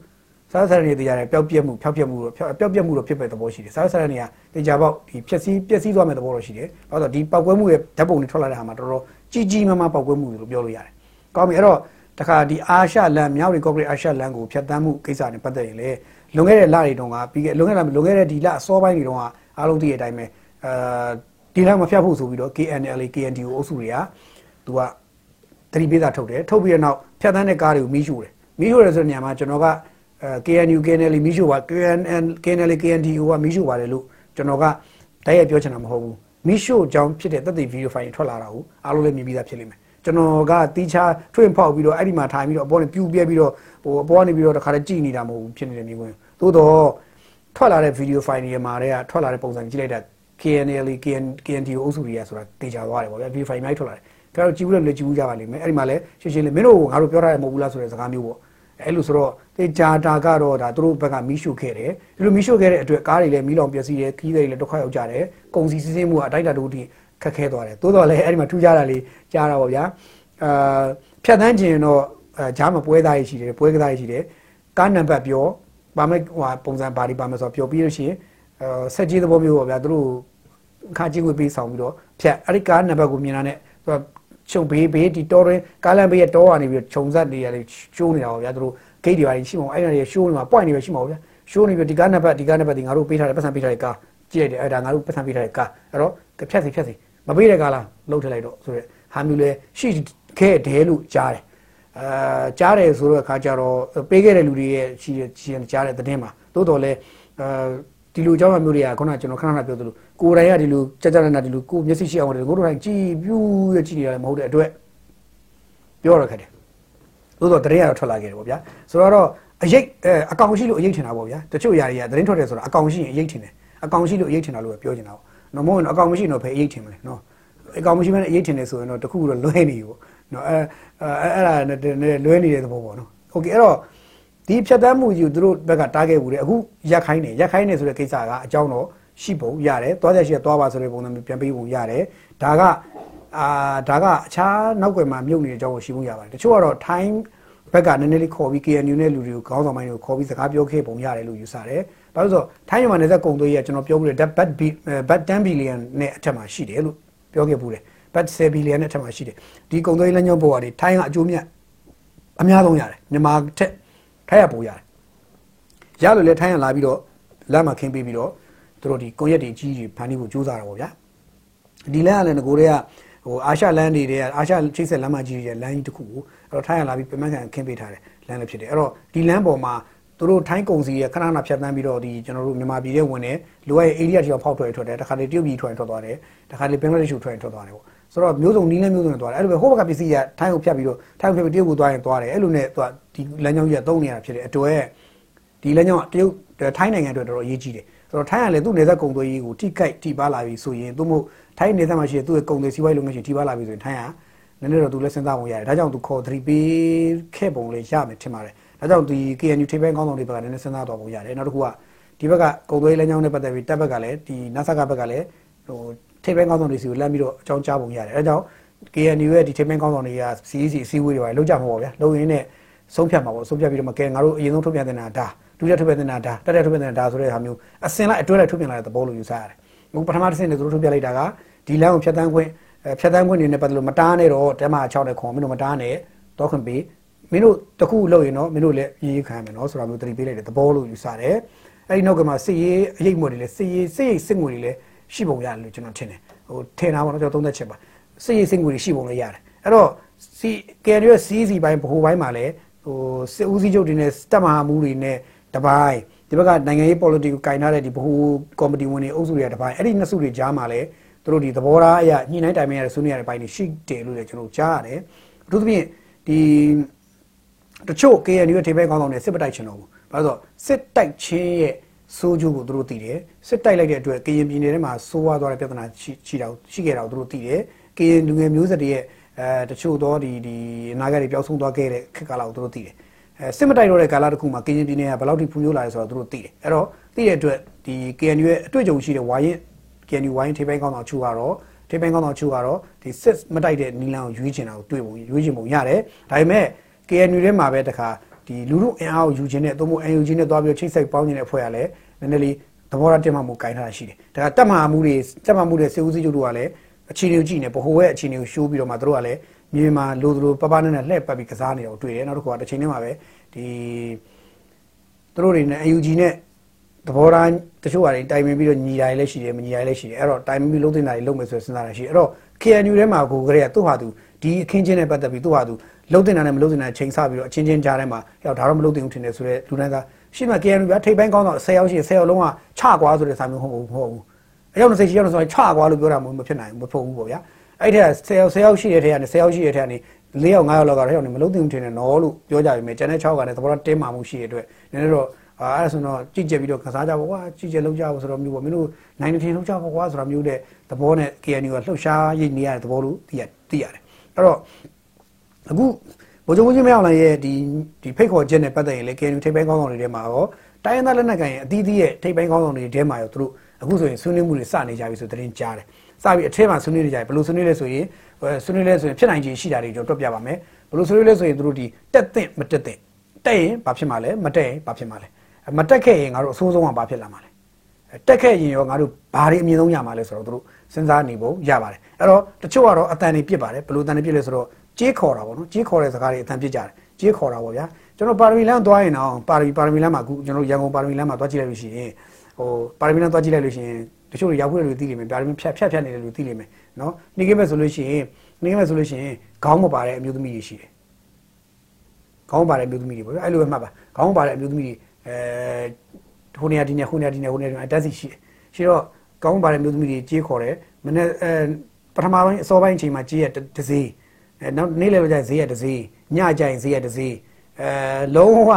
S1: စားစားရနေတရားတဲ့ပျောက်ပြက်မှုဖျောက်ပြက်မှုတော့ပျောက်ပြက်မှုတော့ဖြစ်ပဲသဘောရှိတယ်စားစားရနေကတေချာပေါက်ဒီဖြက်စီးပျက်စီးသွားမဲ့သဘောတော့ရှိတယ်ဘာလို့ဆိုတော့ဒီပောက်ကွဲမှုရဲ့ဓာတ်ပုံတွေထွက်လာတဲ့ဟာမှာတော်တော်ကြီးကြီးမားမားပောက်ကွဲမှုလို့ပြောလို့ရတယ်ကောင်းပြီအဲ့တော့ တခါဒီအာရှလန်မြောက်ရီကော့ဂရိတ်အာရှလန်ကိုဖျက်ဆီးမှုကိစ္စနဲ့ပတ်သက်ရင်လေလွန်ခဲ့တဲ့လတွေတုန်းကပြီးခဲ့လွန်ခဲ့တဲ့လွန်ခဲ့တဲ့ဒီလအစောပိုင်းတွေတုန်းကအားလုံးသိတဲ့အတိုင်းပဲအာဒီလမဖျက်ဖို့ဆိုပြီးတော့ KNLA KNDO အုပ်စုတွေကသူကတတိပေးတာထုတ်တယ်ထုတ်ပြီးတဲ့နောက်ဖျက်ဆီးတဲ့ကားတွေကိုမီးရှို့တယ်မီးရှို့တယ်ဆိုတဲ့နေရာမှာကျွန်တော်ကအဲ KNU KNL မီးရှို့ပါ KNN KNL KNDO ကမီးရှို့ပါတယ်လို့ကျွန်တော်ကတိုက်ရိုက်ပြောချင်တာမဟုတ်ဘူးမီးရှို့ကြောင်းဖြစ်တဲ့သက်သေဗီဒီယိုဖိုင်ထွက်လာတာကိုအားလုံးလည်းမြင်ပြီးသားဖြစ်လိမ့်မယ် ကျွန်တော်ကတီးခြားထွင်ဖောက်ပြီးတော့အဲ့ဒီမှာထိုင်ပြီးတော့အပေါ်နဲ့ပြူပြဲပြီးတော့ဟိုအပေါ်ကနေပြီးတော့တခါတည်းကြည်နေတာမဟုတ်ဘူးဖြစ်နေတဲ့မျိုးဝင်သို့တော့ထွက်လာတဲ့ဗီဒီယိုဖိုင်တွေမှာတွေကထွက်လာတဲ့ပုံစံကြည့်လိုက်တာ KNL KN KNDO အုပ်စုတွေကဆိုတာတေချာသွားတယ်ပေါ့ဗျာဗီဒီယိုဖိုင်မိုက်ထွက်လာတယ်ဒါတော့ကြည့်ဘူးလည်းကြည့်ဘူးကြပါလိမ့်မယ်အဲ့ဒီမှာလည်းရှင်းရှင်းလေးမင်းတို့ငါတို့ပြောထားတယ်မဟုတ်ဘူးလားဆိုတဲ့စကားမျိုးပေါ့အဲ့လိုဆိုတော့တေဂျာတာကတော့ဒါသူတို့ဘက်ကမီးရှို့ခဲ့တယ်ဒီလိုမီးရှို့ခဲ့တဲ့အတွက်ကားတွေလည်းမီးလောင်ပျက်စီးတယ်ခီးတွေလည်းဒုက္ခရောက်ကြတယ်ကုန်စည်စည်းစိမ်မှုကအတိုက်တာတို့တိ ခက်ခဲသွားတယ်တိုးတော့လည်းအဲ့ဒီမှာထူးခြားတာလေးကြားတာပေါ့ဗျာအာဖြတ်တန်းခြင်းတော့အဲဂျားမပွဲသားရရှိတယ်ပွဲကစားရရှိတယ်ကားနံပါတ်ပြောပါမယ်ဟိုပုံစံပါတီပါမယ်ဆိုတော့ပြောပြီးလို့ရှိရင်အဲဆက်ကြီးသဘောမျိုးပေါ့ဗျာသူတို့ခါချင်းကိုပေးဆောင်ပြီးတော့ဖြတ်အဲ့ဒီကားနံပါတ်ကိုမြင်တာနဲ့သူကခြုံဘေးဘေးဒီတော်ရင်ကားလမ်းဘေးရဲ့တောကနေပြီးခြုံဆက်နေရတယ်ရှိုးနေတာပေါ့ဗျာသူတို့ဂိတ်တွေပါရှိမှာအဲ့ဒါတွေရှိုးနေမှာ point တွေပဲရှိမှာပေါ့ဗျာရှိုးနေပြီးဒီကားနံပါတ်ဒီကားနံပါတ်ဒီငါတို့ပေးထားတယ်ပတ်စံပေးထားတဲ့ကားကြည့်လိုက်တယ်အဲ့ဒါငါတို့ပတ်စံပေးထားတဲ့ကားအဲ့တော့ဖြတ်စီဖြတ်စီ မပေးတဲ့ကားလားလှုပ်ထည့်လိုက်တော့ဆိုရက်ဟာမျိုးလဲရှိခဲ့တယ်လို့ကြားတယ်အာကြားတယ်ဆိုတော့အခါကျတော့ပေးခဲ့တဲ့လူတွေရဲ့ရှိရှိကြားတဲ့သတင်းမှာသို့တော်လဲအာဒီလိုအကြောင်းအမျိုးတွေကခုနကကျွန်တော်ခဏခဏပြောသလိုကိုယ်တိုင်ကဒီလိုကြကြနနာဒီလိုကိုမျက်စိရှိအောင်တယ်ကိုတို့တိုင်းကြည်ပြူးရကြည့်နေရတယ်မဟုတ်တဲ့အတွက်ပြောရခက်တယ်သို့တော့တရေကတော့ထွက်လာခဲ့တယ်ပေါ့ဗျာဆိုတော့အရေးအကောင်ရှိလို့အရေးထင်တာပေါ့ဗျာတချို့ຢာတွေကသတင်းထွက်တယ်ဆိုတာအကောင်ရှိရင်အရေးထင်တယ်အကောင်ရှိလို့အရေးထင်တာလို့ပြောချင်တာပေါ့ နော်မဟုတ်ရင်အကောင်မရှိရင်တော့ဖယ်အရေးထင်မလဲနော်အကောင်မရှိမနဲ့အရေးထင်တယ်ဆိုရင်တော့တခုတော့လွဲနေပြီပေါ့နော်အဲအဲအဲ့ဒါနဲ့လွဲနေတဲ့သဘောပေါ့နော်โอเคအဲ့တော့ဒီဖြတ်တန်းမှုကြီးကိုသူတို့ဘက်ကတားခဲ့ဘူးလေအခုရက်ခိုင်းနေရက်ခိုင်းနေဆိုတဲ့ကိစ္စကအကြောင်းတော့ရှိပုံရတယ်သွားချက်ရှိသွားပါဆိုတဲ့ပုံစံမျိုးပြန်ပေးပုံရတယ်ဒါကအာဒါကအခြားနောက်ွယ်မှာမြုပ်နေတဲ့အကြောင်းကိုရှိဖို့ရပါတယ်တချို့ကတော့ time ဘက်ကနည်းနည်းလေးခေါ်ပြီး KNU နဲ့လူတွေကိုခေါင်းဆောင်ပိုင်းတွေကိုခေါ်ပြီးစကားပြောခဲ့ပုံရတယ်လို့ယူဆတယ်။ ဘာလို့ဆိုတော့ထိုင်းမြန်မာနယ်စပ်ကုန်သွယ်ရေးကကျွန်တော်ပြောမှုတဲ့ bat bat 10 billion နဲ့အထက်မှာရှိတယ်လို့ပြောခဲ့ပူတယ်။ bat 10 billion နဲ့အထက်မှာရှိတယ်။ဒီကုန်သွယ်ရေးလမ်းကြောင်းပေါ်ကနေထိုင်းကအကျိုးမြတ်အများဆုံးရတယ်။မြန်မာထက်ထိုင်းကပိုရတယ်။ရလို့လဲထိုင်းကလာပြီးတော့လမ်းမှာခင်းပေးပြီးတော့တို့တို့ဒီကွန်ရက်တွေကြီးကြီးဖန်တီးဖို့ကြိုးစားတာပေါ့ဗျာ။ဒီလမ်းကလည်းငကိုတွေကဟိုအာရှလမ်းတွေတဲ့အာရှချိတ်ဆက်လမ်းမကြီးရဲ့လမ်းကြီးတစ်ခုကိုအဲ့တော့ထိုင်းရလာပြီးပြမခံခင်းပေးထားတယ်လမ်းလည်းဖြစ်တယ်အဲ့တော့ဒီလမ်းပေါ်မှာ သူတို့ထိုင်းကုန်စီရဲ့ခဏခဏဖြတ်တန်းပြီးတော့ဒီကျွန်တော်တို့မြန်မာပြည်ရဲ့ဝင်တယ်လူရဲ့ area တိအောင်ဖောက်ထွက်ထွက်တယ်တခါလေတရုတ်ပြည်ထွက်ထွက်သွားတယ်တခါလေဘင်္ဂလားဒေ့ရှ်ထွက်ထွက်သွားတယ်ပေါ့ဆိုတော့မျိုးစုံနီးလန်းမျိုးစုံနဲ့သွားတယ်အဲ့လိုပဲဟိုဘက်ကပစ္စည်းကထိုင်းကိုဖြတ်ပြီးတော့ထိုင်းကိုဖြတ်ပြီးတရုတ်ကိုသွားရင်သွားတယ်အဲ့လိုနဲ့သူကဒီလမ်းကြောင်းကြီးကသုံးနေရတာဖြစ်တယ်အတွက်ဒီလမ်းကြောင်းတရုတ်ထိုင်းနိုင်ငံအတွက်တော်တော်အရေးကြီးတယ်ဆိုတော့ထိုင်းကလည်းသူ့နေသက်ကုန်သွယ်ရေးကိုထိခိုက်ထိပါလာပြီဆိုရင်သူ့မို့ထိုင်းနေသက်မှာရှိတဲ့သူ့ရဲ့ကုန်သွယ်စီးပွားရေးလုပ်ငန်းရှင်ထိပါလာပြီဆိုရင်ထိုင်းက နည်းနည်းတော့သူလည်းစဉ်းစားပုံရတယ်ဒါကြောင့်သူခေါ်သတိပေးခဲ့ပုံလေးရမယ်ထင်ပါတယ်ဒါကြောင့်ဒီ KNU ထိပ်ပိုင်းကောင်းဆောင်တွေဘက်ကလည်းနည်းနည်းစဉ်းစားတော့ပုံရတယ်နောက်တစ်ခုကဒီဘက်ကကုန်သွယ်ရေးလမ်းကြောင်းနဲ့ပတ်သက်ပြီးတပ်ဘက်ကလည်းဒီ NASA ကဘက်ကလည်းဟိုထိပ်ပိုင်းကောင်းဆောင်တွေစီကိုလမ်းပြီးတော့အကြောင်းကြားပုံရတယ်ဒါကြောင့် KNU ရဲ့ဒီထိပ်ပိုင်းကောင်းဆောင်တွေက CEC အစည်းအဝေးတွေပါလောက်ကြမှာပေါ့ဗျာလုံရင်းနဲ့ဆုံးဖြတ်မှာပေါ့ဆုံးဖြတ်ပြီးတော့မကဲငါတို့အရင်ဆုံးထုတ်ပြန်တဲ့နာဒါဒုတိယထုတ်ပြန်တဲ့နာဒါတက်တဲ့ထုတ်ပြန်တဲ့နာဒါဆိုတဲ့ဟာမျိုးအစင်လိုက်အတွဲလိုက်ထုတ်ပြန်လာတဲ့သဘောလို့ယူဆရတယ်။ဟိုပထမတစ်ဆင့်နဲ့သူတို့ထုတ်ပြန်လိုက်တာကဒီလမ်းကိုဖြတ်တန်းခွင့် ဖြတ်တန်းခွင့်နေနဲ့ပတ်သက်လို့မတားနဲ့တော့တဲမှာ6နဲ့ခွန်မင်းတို့မတားနဲ့တော့ခွင့်ပေးမင်းတို့တခုလုပ်ရင်တော့မင်းတို့လည်းရေးရေးခံရမယ်နော်ဆိုတာမျိုးတတိပေးလိုက်တဲ့သဘောလို့ယူဆတယ်။အဲဒီနောက်ကမှစစ်ရေးအရေးမွေတွေလည်းစစ်ရေးစစ်ရေးစစ်ငွေတွေလည်းရှိပုံရတယ်လို့ကျွန်တော်ထင်တယ်။ဟိုထင်တာပေါ့နော်ကျွန်တော်သုံးသက်ချက်ပါ။စစ်ရေးစစ်ငွေတွေရှိပုံလည်းရတယ်။အဲ့တော့စီ KNU ရဲ့ CEC ဘိုင်းဗဟိုဘိုင်းမှာလည်းဟိုစစ်ဦးစီးချုပ်တွေနဲ့တပ်မဟာမှုတွေနဲ့တပိုင်းဒီဘက်ကနိုင်ငံရေး policy ကိုကင်ထားတဲ့ဒီဗဟိုကော်မတီဝင်တွေအုပ်စုတွေကတပိုင်းအဲ့ဒီနှစ်စုတွေကြားမှာလည်း သူတို့ဒီသဘောထားအရညှိနှိုင်းတိုင်ပင်ရတဲ့ဆွေးနွေးရတဲ့ပိုင်းတွေရှိတယ်လို့လည်းကျွန်တော်ကြားရတယ်အထူးသဖြင့်ဒီတချို့ KNU ရဲ့ထိပ်ပိုင်းကောင်းဆောင်တွေစစ်ပတိုက်ချင်တော့ဘူးဘာလို့ဆိုစစ်တိုက်ချင်းရဲ့စိုးကျိုးကိုသူတို့သိတယ်စစ်တိုက်လိုက်တဲ့အတွက်ကရင်ပြည်နယ်ထဲမှာစိုးဝါသွားတဲ့ပြဿနာရှိတာရှိခဲ့တာကိုသူတို့သိတယ်ကရင်လူငယ်မျိုးဆက်တွေရဲ့အဲတချို့သောဒီဒီအနာဂတ်တွေပျောက်ဆုံးသွားခဲ့တဲ့ခေတ်ကာလကိုသူတို့သိတယ်အဲစစ်မတိုက်တော့တဲ့ကာလတစ်ခုမှာကရင်ပြည်နယ်ကဘယ်လောက်ထိဖွံ့ဖြိုးလာလဲဆိုတော့သူတို့သိတယ်အဲ့တော့သိတဲ့အတွက်ဒီ KNU ရဲ့အတွေ့အကြုံရှိတဲ့ဝါရင် KNU ဝါရင်ထိပိုင်းကောင်းဆောင်ချူကတော့ထိပိုင်းကောင်းဆောင်ချူကတော့ဒီစစ်မတိုက်တဲ့နီလန်ကိုရွေးချင်တာကိုတွေ့ပုံရွေးချင်ပုံရတယ်ဒါပေမဲ့ KNU ထဲမှာပဲတခါဒီလူလူအင်အားကိုယူခြင်းနဲ့သို့မဟုတ် NUG နဲ့တွားပြီးချိတ်ဆက်ပေါင်းနေတဲ့အဖွဲ့ကလည်းနည်းနည်းလေးသဘောထားတင်မှမှုကင်ထားတာရှိတယ်ဒါကတက်မှမှုတွေတက်မှမှုတွေစေဦးစီးချုပ်တို့ကလည်းအခြေအနေကိုကြည့်နေဗဟိုရဲ့အခြေအနေကိုရှိုးပြီးတော့မှတို့ကလည်းမြေမှာလိုသလိုပပနဲ့နဲ့လှည့်ပတ်ပြီးကစားနေတော့တွေ့တယ်နောက်တစ်ခုကတစ်ချိန်တည်းမှာပဲဒီတို့တွေနဲ့ UG နဲ့ သဘောထားတချို့ဟာတွေတိုင်ပင်ပြီးတော့ညီတာလည်းရှိတယ်မညီတာလည်းရှိတယ်အဲ့တော့တိုင်ပင်ပြီးလုံးတင်တာတွေလုံးမယ်ဆိုစဉ်းစားတာရှိတယ်အဲ့တော့ KNU ထဲမှာကိုကလေးကသူ့ဟာသူဒီအခင်းချင်းနဲ့ပတ်သက်ပြီးသူ့ဟာသူလုံးတင်တာနဲ့မလုံးတင်တာချိန်ဆပြီးတော့အချင်းချင်းကြားထဲမှာဟဲ့ဒါတော့မလုံးတင်ဘူးထင်တယ်ဆိုတော့လူတိုင်းကရှိမှ KNU ကထိပ်ပိုင်းကောင်းတော့10ယောက်ရှိ10ယောက်လုံးကချကွာဆိုတဲ့စာမျိုးဟုတ်ဘူးမဟုတ်ဘူးအယောက်20ရှိယောက်ဆိုချကွာလို့ပြောတာမဖြစ်နိုင်ဘူးမဖို့ဘူးပေါ့ဗျာအဲ့ထက်10ယောက်10ယောက်ရှိတဲ့ထဲကနေ10ယောက်ရှိတဲ့ထဲကနေ၄ယောက်၅ယောက်လောက်ကတော့ဟဲ့မလုံးတင်ဘူးထင်တယ်နော်လို့ပြောကြပြီမယ်ကျန်တဲ့6ကလည်းသဘောထားတင်းမာမှုရှိတဲ့အတွက်နည်းနည်းတော့ အဲ့ဒါဆိုတော့ကြည့်ကြပြီးတော့ကစားကြပါကွာကြည့်ကြလောက်ကြပါဆိုတော့မျိုးပေါ့မင်းတို့နိုင်နေထင်လောက်ကြပါကွာဆိုတော့မျိုးတဲ့သဘောနဲ့ KNU ကလှုပ်ရှားရိပ်နေရတဲ့သဘောလို့သိရသိရတယ်အဲ့တော့အခုဗိုလ်ချုပ်ကြီးမင်းအောင်လှိုင်ရဲ့ဒီဒီဖိတ်ခေါ်ချက်နဲ့ပတ်သက်ရင်လေ KNU ထိပ်ပိုင်းကောင်းဆောင်တွေထဲမှာရောတိုင်းရင်းသားလက်နက်ကိုင်အသီးသီးရဲ့ထိပ်ပိုင်းကောင်းဆောင်တွေထဲမှာရောသူတို့အခုဆိုရင်ဆွေးနွေးမှုတွေစနေကြပြီဆိုသတင်းကြားတယ်စပြီးအထက်မှာဆွေးနွေးနေကြပြီဘယ်လိုဆွေးနွေးလဲဆိုရင်ဆွေးနွေးလဲဆိုရင်ဖြစ်နိုင်ခြေရှိတာတွေကျွန်တော်တွက်ပြပါမယ်ဘယ်လိုဆွေးနွေးလဲဆိုရင်သူတို့ဒီတက်သင့်မတက်သင့်တက်ရင်ဘာဖြစ်မှာလဲမတက်ရင်ဘာဖြစ်မှာလဲ မတက်ခဲ့ရင်ငါတို့အဆိုးဆုံးကဘာဖြစ်လာမှာလဲတက်ခဲ့ရင်ရောငါတို့ဘာတွေအမြင့်ဆုံးရမှာလဲဆိုတော့တို့စဉ်းစားနေဖို့ရပါတယ်အဲ့တော့တချို့ကတော့အတန်တွေပြစ်ပါတယ်ဘယ်လိုအတန်တွေပြစ်လဲဆိုတော့ကြေးခေါ်တာပေါ့နော်ကြေးခေါ်တဲ့စကားတွေအတန်ပြစ်ကြတယ်ကြေးခေါ်တာပေါ့ဗျာကျွန်တော်ပါရမီလမ်းသွားရင်တော့ပါရမီပါရမီလမ်းမှာအခုကျွန်တော်ရန်ကုန်ပါရမီလမ်းမှာသွားကြည့်လိုက်လို့ရှိရင်ဟိုပါရမီလမ်းသွားကြည့်လိုက်လို့ရှိရင်တချို့တွေရောက်ခွင့်တွေသိလိမ့်မယ်ပါရမီဖြတ်ဖြတ်ဖြတ်နေတယ်လို့သိလိမ့်မယ်နော်နေကိမဲ့ဆိုလို့ရှိရင်နေကိမဲ့ဆိုလို့ရှိရင်ခေါင်းမပါတဲ့အမျိုးသမီးတွေရှိတယ်ခေါင်းပါတဲ့အမျိုးသမီးတွေပေါ့ဗျာအဲ့လိုပဲမှတ်ပါခေါင်းပါတဲ့အမျိုးသမီးတွေ အဲဟိုနေရာဒီနေဟိုနေရာဒီနေဟိုနေရာအတက်စီရှိတယ်ရှိတော့ကောင်းပါတဲ့မျိုးသမီးတွေကြေးခေါ်တယ်မနေ့အဲပထမပိုင်းအစောပိုင်းအချိန်မှာကြေးရတစေးအဲနောက်နေ့လည်လောက်ကျဈေးရတစေးညကျရင်ဈေးရတစေးအဲလုံးဝဟ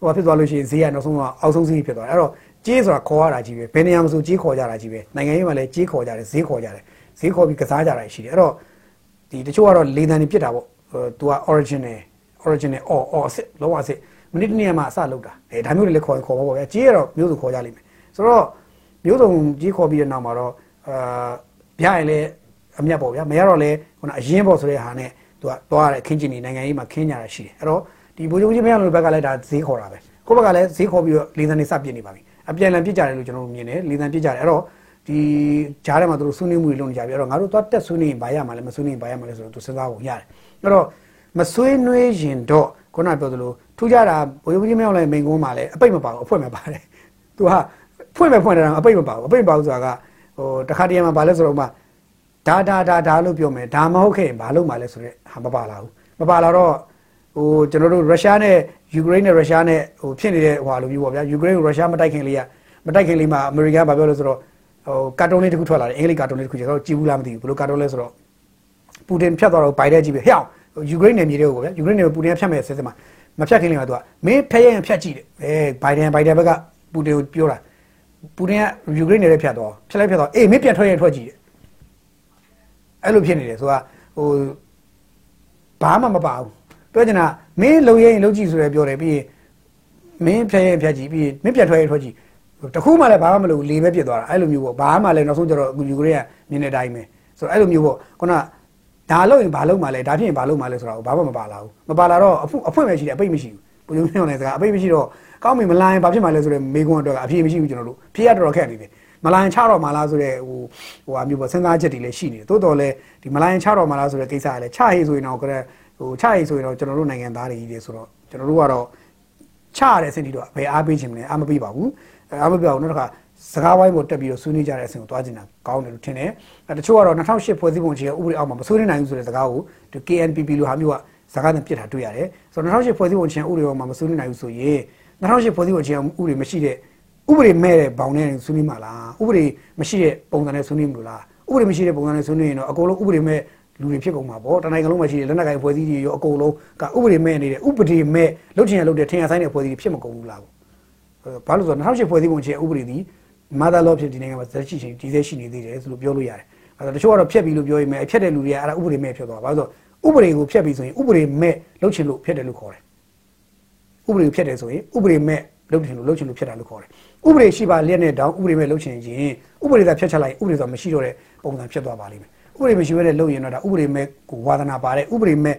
S1: ဟိုဖြစ်သွားလို့ရှိရင်ဈေးကနောက်ဆုံးတော့အောက်ဆုံးဈေးဖြစ်သွားတယ်အဲ့တော့ကြေးဆိုတာခေါ်ရတာကြီးပဲဘယ်နေရာမှာဆိုကြေးခေါ်ကြတာကြီးပဲနိုင်ငံရေးမှာလည်းကြေးခေါ်ကြတယ်ဈေးခေါ်ကြတယ်ဈေးခေါ်ပြီးကစားကြတာရှိတယ်အဲ့တော့ဒီတချို့ကတော့လေတံနေပြစ်တာပေါ့ဟို तू က original original or or အစ်လောအစ် မိနစ်တနေ့မှအစလောက်တာအဲဒါမျိုးတွေလည်းခေါ်ရင်ခေါ်ပါပေါ့ဗျာကြေးကတော့မျိုးစုခေါ်ကြလိမ့်မယ်ဆိုတော့မျိုးစုံကြေးခေါ်ပြီးတဲ့နောက်မှာတော့အာဗျာရင်လည်းအမြတ်ပေါ့ဗျာမရတော့လဲခုနအရင်ပေါ့ဆိုတဲ့ဟာနဲ့ तू ကသွားရတဲ့ခင်းကျင်နေနိုင်ငံရေးမှာခင်းကြတာရှိတယ်အဲ့တော့ဒီဘိုးချုပ်ကြီးမရလို့ဘက်ကလည်းဒါဈေးခေါ်တာပဲကိုယ့်ဘက်ကလည်းဈေးခေါ်ပြီးတော့လေတံနေစပြစ်နေပါပြီအပြန်လန်ပြစ်ကြတယ်လို့ကျွန်တော်တို့မြင်တယ်လေတံပြစ်ကြတယ်အဲ့တော့ဒီဂျားထဲမှာသူတို့ဆွေးနွေးမှုတွေလုပ်နေကြပြီအဲ့တော့ငါတို့သွားတက်ဆွေးနွေးရင်ဘာရမှာလဲမဆွေးနွေးရင်ဘာရမှာလဲဆိုတော့သူစဉ်းစားဖို့ရတယ်အဲ့တော့မဆွေးနွေးရင်တော့ ခုနပြောသလိုထူးကြတာဘိုးကြီးမရောက်လိုက်မိန်ကုန်းမှာလည်းအပိတ်မပါဘူးအဖွင့်မပါတယ်သူကဖွင့်မဲ့ဖွင့်တယ်တော့အပိတ်မပါဘူးအပိတ်မပါဘူးဆိုတာကဟိုတခါတည်းမှာဘာလဲဆိုတော့မှဒါဒါဒါဒါလို့ပြောမယ်ဒါမဟုတ်ခဲ့ရင်ဘာလို့မှလဲဆိုတော့ဟာမပါလာဘူးမပါလာတော့ဟိုကျွန်တော်တို့ရုရှားနဲ့ယူကရိန်းနဲ့ရုရှားနဲ့ဟိုဖြစ်နေတဲ့ဟိုလိုမျိုးပေါ့ဗျာယူကရိန်းကိုရုရှားမတိုက်ခင်လေးကမတိုက်ခင်လေးမှာအမေရိကန်ကဘာပြောလဲဆိုတော့ဟိုကာတွန်းလေးတစ်ခုထွက်လာတယ်အင်္ဂလိပ်ကာတွန်းလေးတစ်ခုကျွန်တော်ကြည့်ဘူးလားမသိဘူးဘယ်လိုကာတွန်းလဲဆိုတော့ပူတင်ဖြတ်သွားတော့ဘိုင်ဒန်ကြည့်ပြီဟဲ့အောင် ယူကရိန်းနယ်မြေတွေကိုပေါ့ဗျာယူကရိန်းနယ်ပူတင်ဖြတ်မဲ့ဆဲဆဲမှာမဖြတ်ခင်လေးမှာသူကမင်းဖျက်ရင်ဖြတ်ကြည့်တယ်အဲဘိုင်ဒန်ဘိုင်ဒန်ဘက်ကပူတင်ကိုပြောတာပူတင်ကယူကရိန်းနယ်ထဲဖြတ်သွားဖြတ်လိုက်ဖြတ်သွားအေးမင်းပြန်ထွက်ရင်ထွက်ကြည့်တယ်အဲ့လိုဖြစ်နေတယ်ဆိုတာဟိုဘာမှမပါဘူးပြောချင်တာမင်းလုံရင်လုံကြည့်ဆိုရပြောတယ်ပြီးရင်မင်းဖြတ်ရင်ဖြတ်ကြည့်ပြီးရင်မင်းပြန်ထွက်ရင်ထွက်ကြည့်တခုမှလည်းဘာမှမလုပ်လေပဲပြစ်သွားတာအဲ့လိုမျိုးပေါ့ဘာမှလည်းနောက်ဆုံးကျတော့ယူကရိန်းကမြင်တဲ့အတိုင်းပဲဆိုတော့အဲ့လိုမျိုးပေါ့ခုန ဒါလို့ရင်ဘာလို့မှလဲဒါဖြစ်ရင်ဘာလို့မှလဲဆိုတာကိုဘာမှမပါလာဘူးမပါလာတော့အဖွအဖွင့်ပဲရှိတယ်အပိတ်မရှိဘူးဘယ်လိုမျိုးလဲစကားအပိတ်မရှိတော့ကောင်းပြီမလာရင်ဘာဖြစ်မှလဲဆိုတော့မေကွန်းအတွက်ကအပြေမရှိဘူးကျွန်တော်တို့ဖြေရတော်တော်ခက်နေတယ်မလာရင်ချတော့မလားဆိုတဲ့ဟိုဟိုအမျိုးပေါ့စဉ်းစားချက်တွေလည်းရှိနေတယ်တိုးတော်လည်းဒီမလာရင်ချတော့မလားဆိုတဲ့ကိစ္စကလည်းချဟေးဆိုရင်တော့ကဲဟိုချဟေးဆိုရင်တော့ကျွန်တော်တို့နိုင်ငံသားတွေကြီးတွေဆိုတော့ကျွန်တော်တို့ကတော့ချရတဲ့အဆင့်ထိတော့ဘယ်အားပေးခြင်းမလဲအားမပေးပါဘူးအားမပေးပါဘူးနောက်တစ်ခါ စကားဝိုင်းပေါ်တက်ပြီးတော့ဆွေးနွေးကြတဲ့အဆင့်ကိုသွားကျင်တာကောင်းတယ်လို့ထင်တယ်အဲတချို့ကတော့2008ဖွဲ့စည်းပုံအခြေခံဥပဒေအောက်မှာမဆွေးနွေးနိုင်ဘူးဆိုတဲ့စကားကိုဒီ KNPP လို့ဟာမျိုးကစကားနဲ့ပြစ်တာတွေ့ရတယ်ဆိုတော့2008ဖွဲ့စည်းပုံအခြေခံဥပဒေအောက်မှာမဆွေးနွေးနိုင်ဘူးဆိုရင်2008ဖွဲ့စည်းပုံအခြေခံဥပဒေမရှိတဲ့ဥပဒေမဲ့တဲ့ဘောင်နဲ့ဆွေးနွေးမှာလားဥပဒေမရှိတဲ့ပုံစံနဲ့ဆွေးနွေးမလို့လားဥပဒေမရှိတဲ့ပုံစံနဲ့ဆွေးနွေးရင်တော့အကုန်လုံးဥပဒေမဲ့လူတွေဖြစ်ကုန်မှာပေါ့တနိုင်ငံလုံးမှာရှိတဲ့လက်နက်ကိုင်ဖွဲ့စည်းတွေရောအကုန်လုံးကဥပဒေမဲ့နေတဲ့ဥပဒေမဲ့လုတ်ချင်ရလုတ်တဲ့ထင်ရဆိုင်တဲ့ဖွဲ့စည်းတွေဖြစ်မကုန်ဘူးလားပေါ့ဘာလို့ဆိုတော့2008ဖွဲ့စည်းပုံအခြေဥပဒေဒီမာ သာလောဖြစ်ဒီနိုင်ငံမှာသက်ရှိချင်းဒီသက်ရှိနေသေးတယ်ဆိုလို့ပြောလို့ရတယ်အဲဒါတချို့ကတော့ဖြတ်ပြီးလို့ပြောရင်မဲ့ဖြတ်တဲ့လူတွေကအဲ့ဒါဥပဒေမဲ့ဖြစ်သွားဘာလို့ဆိုဥပဒေကိုဖြတ်ပြီးဆိုရင်ဥပဒေမဲ့လုတ်ချင်လို့ဖြတ်တယ်လို့ခေါ်တယ်ဥပဒေကိုဖြတ်တယ်ဆိုရင်ဥပဒေမဲ့လုတ်ချင်လို့လုတ်ချင်လို့ဖြတ်တာလို့ခေါ်တယ်ဥပဒေရှိပါလျက်နဲ့တောင်ဥပဒေမဲ့လုတ်ချင်ရင်ဥပဒေသာဖြတ်ချက်လိုက်ဥပဒေဆိုမရှိတော့တဲ့ပုံစံဖြစ်သွားပါလိမ့်မယ်ဥပဒေမရှိဘဲနဲ့လုပ်ရင်တော့ဒါဥပဒေမဲ့ကိုဝါသနာပါတဲ့ဥပဒေမဲ့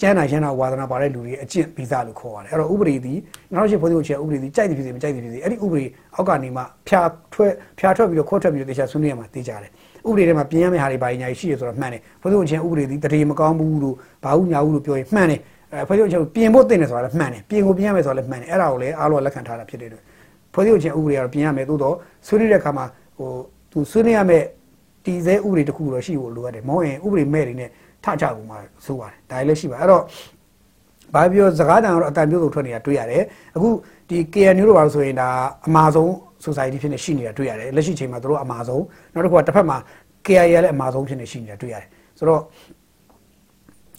S1: ကျန်းနာရန်နာဝါသနာပါတဲ့လူတွေအကျင့်ဗီဇလို့ခေါ်ရတယ်အဲ့တော့ဥပဒေဒီနောက်ရှိဖွဲ့စည်းပုံချဥပဒေဒီကြိုက်တယ်ဖြစ်စေမကြိုက်တယ်ဖြစ်စေအဲ့ဒီဥပဒေအောက်ကနေမှဖြာထွက်ဖြာထွက်ပြီးတော့ခေါ်ထွက်ပြီးတော့တေချာဆွေးနွေးရမှာတေချာတယ်ဥပဒေထဲမှာပြင်ရမယ့်ဟာတွေဘာညာရှိရဆိုတော့မှန်တယ်ဖွဲ့စည်းပုံချဥပဒေဒီတရေမကောင်းဘူးလို့ဘာဘူးညာဘူးလို့ပြောရင်မှန်တယ်အဲဖွဲ့စည်းပုံချပြင်ဖို့တင်တယ်ဆိုတာလည်းမှန်တယ်ပြင်ကိုပြင်ရမယ်ဆိုတာလည်းမှန်တယ်အဲ့ဒါကိုလည်းအားလုံးလက်ခံထားတာဖြစ်တဲ့အတွက်ဖွဲ့စည်းပုံချဥပဒေကတော့ပြင်ရမယ်သို့တော့ဆွေးနွေးတဲ့အခါမှာဟိုသူဆွေးနွေးရမယ့်တည်ဆဲဥပဒေတစ်ခုတော့ရှိဖို့လိုအပ်တယ်မဟုတ်ရင်ဥပဒေမဲ့တွေနဲ့ ထချကုန်မှာဆိုပါတယ်ဒါလည်းရှိပါအဲ့တော့ဘာပြောစကားတန်တော့အတန်ပြုတ်ဆုံးထွက်နေတာတွေ့ရတယ်အခုဒီ KNU တို့ပါလို့ဆိုရင်ဒါအမာဆုံး society ဖြစ်နေရှိနေတာတွေ့ရတယ်လက်ရှိချိန်မှာတို့အမာဆုံးနောက်တစ်ခုကတစ်ဖက်မှာ KIA လည်းအမာဆုံးဖြစ်နေရှိနေတာတွေ့ရတယ်ဆိုတော့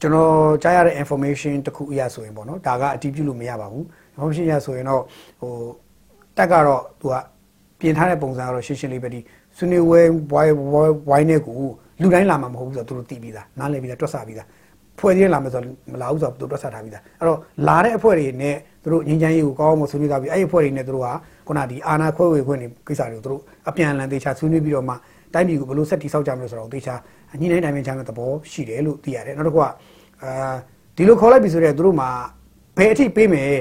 S1: ကျွန်တော်ကြားရတဲ့ information တခုအရဆိုရင်ပေါ့နော်ဒါကအတည်ပြုလို့မရပါဘူး information ရဆိုရင်တော့ဟိုတက်ကတော့သူကပြင်ထားတဲ့ပုံစံကတော့ရှင်းရှင်းလေးပဲဒီဆွေးနွေးဝဲဝိုင်းဝိုင်းနဲ့ကို လူတိုင်းလာမှာမဟုတ်ဘူးဆိုတော့သူတို့သိပြီးသားနားလည်ပြီးသားတွက်ဆပြီးသားဖွဲ့စည်းလာမယ်ဆိုတော့မလာဘူးဆိုတော့သူတို့တွက်ဆထားပြီးသားအဲ့တော့လာတဲ့အဖွဲ့တွေနဲ့သူတို့ငင်းချမ်းရေးကိုကောင်းအောင်ဆွေးနွေးသားပြီးအဲ့ဒီအဖွဲ့တွေနဲ့သူတို့ကခုနဒီအာနာခွဲဝေခွင့်တွေကိစ္စတွေကိုသူတို့အပြန်အလှန်သေချာဆွေးနွေးပြီးတော့မှတိုင်းပြည်ကိုဘယ်လိုဆက်တည်ဆောက်ကြမလဲဆိုတော့သေချာညှိနှိုင်းတိုင်းပင်ချမ်းတဲ့သဘောရှိတယ်လို့သိရတယ်နောက်တစ်ခုကအာဒီလိုခေါ်လိုက်ပြီဆိုတော့သူတို့မှာဘယ်အထိပေးမယ်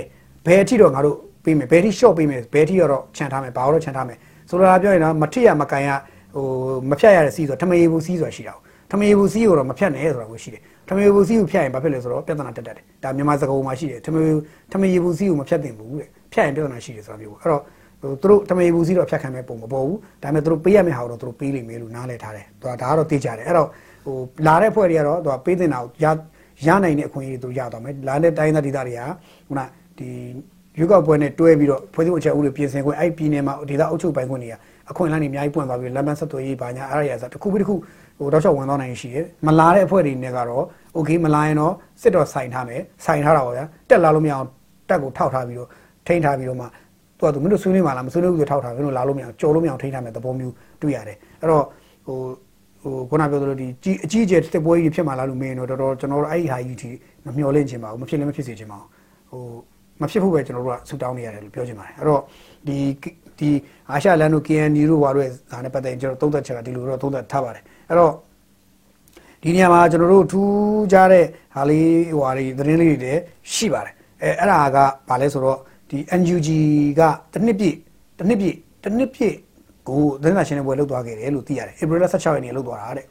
S1: ဘယ်အထိတော့ငါတို့ပေးမယ်ဘယ်အထိ short ပေးမယ်ဘယ်အထိတော့ခြံထားမယ်ဘာလို့ခြံထားမယ်ဆိုလိုတာပြောရင်တော့မထိရမကန်ရ ဟိုမဖြတ်ရတဲ့စီးဆိုထမရေဘူးစီးဆိုတာရှိတာ။ထမရေဘူးစီးကိုတော့မဖြတ်နဲ့ဆိုတာကိုရှိတယ်။ထမရေဘူးစီးကိုဖြတ်ရင်ဘာဖြစ်လဲဆိုတော့ပြဿနာတက်တတ်တယ်။ဒါမြန်မာစကားပုံမှာရှိတယ်။ထမရေထမရေဘူးစီးကိုမဖြတ်သင့်ဘူးတဲ့။ဖြတ်ရင်ပြဿနာရှိတယ်ဆိုတာမျိုးပေါ့။အဲ့တော့ဟိုသူတို့ထမရေဘူးစီးတော့ဖြတ်ခံမဲ့ပုံမပေါ်ဘူး။ဒါပေမဲ့သူတို့ပေးရမယ့်ဟာကိုတော့သူတို့ပေးလိမ့်မယ်လို့နားလည်ထားတယ်။ဒါဒါကတော့သိကြတယ်။အဲ့တော့ဟိုလာတဲ့ဖွဲ့တွေကတော့သူကပေးတင်တာကိုရရနိုင်တဲ့အခွင့်အရေးတွေသူရသွားမယ်။လာတဲ့တိုင်းသားဒေသတွေကခုနဒီ ရွေးကောက်ပွဲနဲ့တွဲပြီးတော့ဖွဲ့စည်းပုံချက်ဥပဒေပြင်ဆင်ခွင့်အဲ့ပြည်နယ်မှာဒေသအုပ်ချုပ်ပိုင်ခွင့်တွေကအခွင့်အလမ်းတွေအများကြီးပွင့်သွားပြီးလမ်းပန်းဆက်သွယ်ရေးဘာညာအားရရစားတစ်ခုပြီးတစ်ခုဟိုတောက်လျှောက်ဝင်သွားနိုင်ရှိတယ်မလာတဲ့အဖွဲ့တွေနဲ့ကတော့ okay မလာရင်တော့စစ်တော်ဆိုင်ထားမယ်ဆိုင်ထားတာပေါ့ဗျာတက်လာလို့မရအောင်တက်ကိုထောက်ထားပြီးတော့ထိန်းထားပြီးတော့မှသူကသူမင်းတို့ဆွေးနွေးမှာလားမဆွေးနွေးဘူးဆိုထောက်ထားမင်းတို့လာလို့မရအောင်ကြော်လို့မရအောင်ထိန်းထားမယ်သဘောမျိုးတွေ့ရတယ်အဲ့တော့ဟိုဟိုခုနပြောသလိုဒီကြီးအကြီးအကျယ်တစ်ပွဲကြီးဖြစ်မှာလားလို့မင်းတို့တော်တော်ကျွန်တော်တို့အဲ့ဒီဟာကြီးထိမမျှော်လင့်ချင်ပါဘူးမဖြစ်လည်းမဖြစ်စေချင်ပါဘူးဟို မဖြစ်ဖို့ပဲကျွန်တော်တို့ကဆူတောင်းနေရတယ်လို့ပြောချင်ပါတယ်အဲ့တော့ဒီဒီအာရှလန်တို့ KND တို့ဘာလို့ဒါနဲ့ပတ်သက်ရင်ကျွန်တော်သုံးသက်ချက်ကဒီလိုတော့သုံးသက်ထားပါတယ်အဲ့တော့ဒီနေရာမှာကျွန်တော်တို့ထူးခြားတဲ့ဟာလေးဟိုဟာလေးသတင်းလေးတွေလည်းရှိပါတယ်အဲအဲ့ဒါကဘာလဲဆိုတော့ဒီ NUG ကတစ်နှစ်ပြည့်တစ်နှစ်ပြည့်တစ်နှစ်ပြည့်ကိုသတင်းစာရှင်းလင်းပွဲလုပ်သွားခဲ့တယ်လို့သိရတယ်ဧပြီလ16ရက်နေ့လုပ်သွားတာတဲ့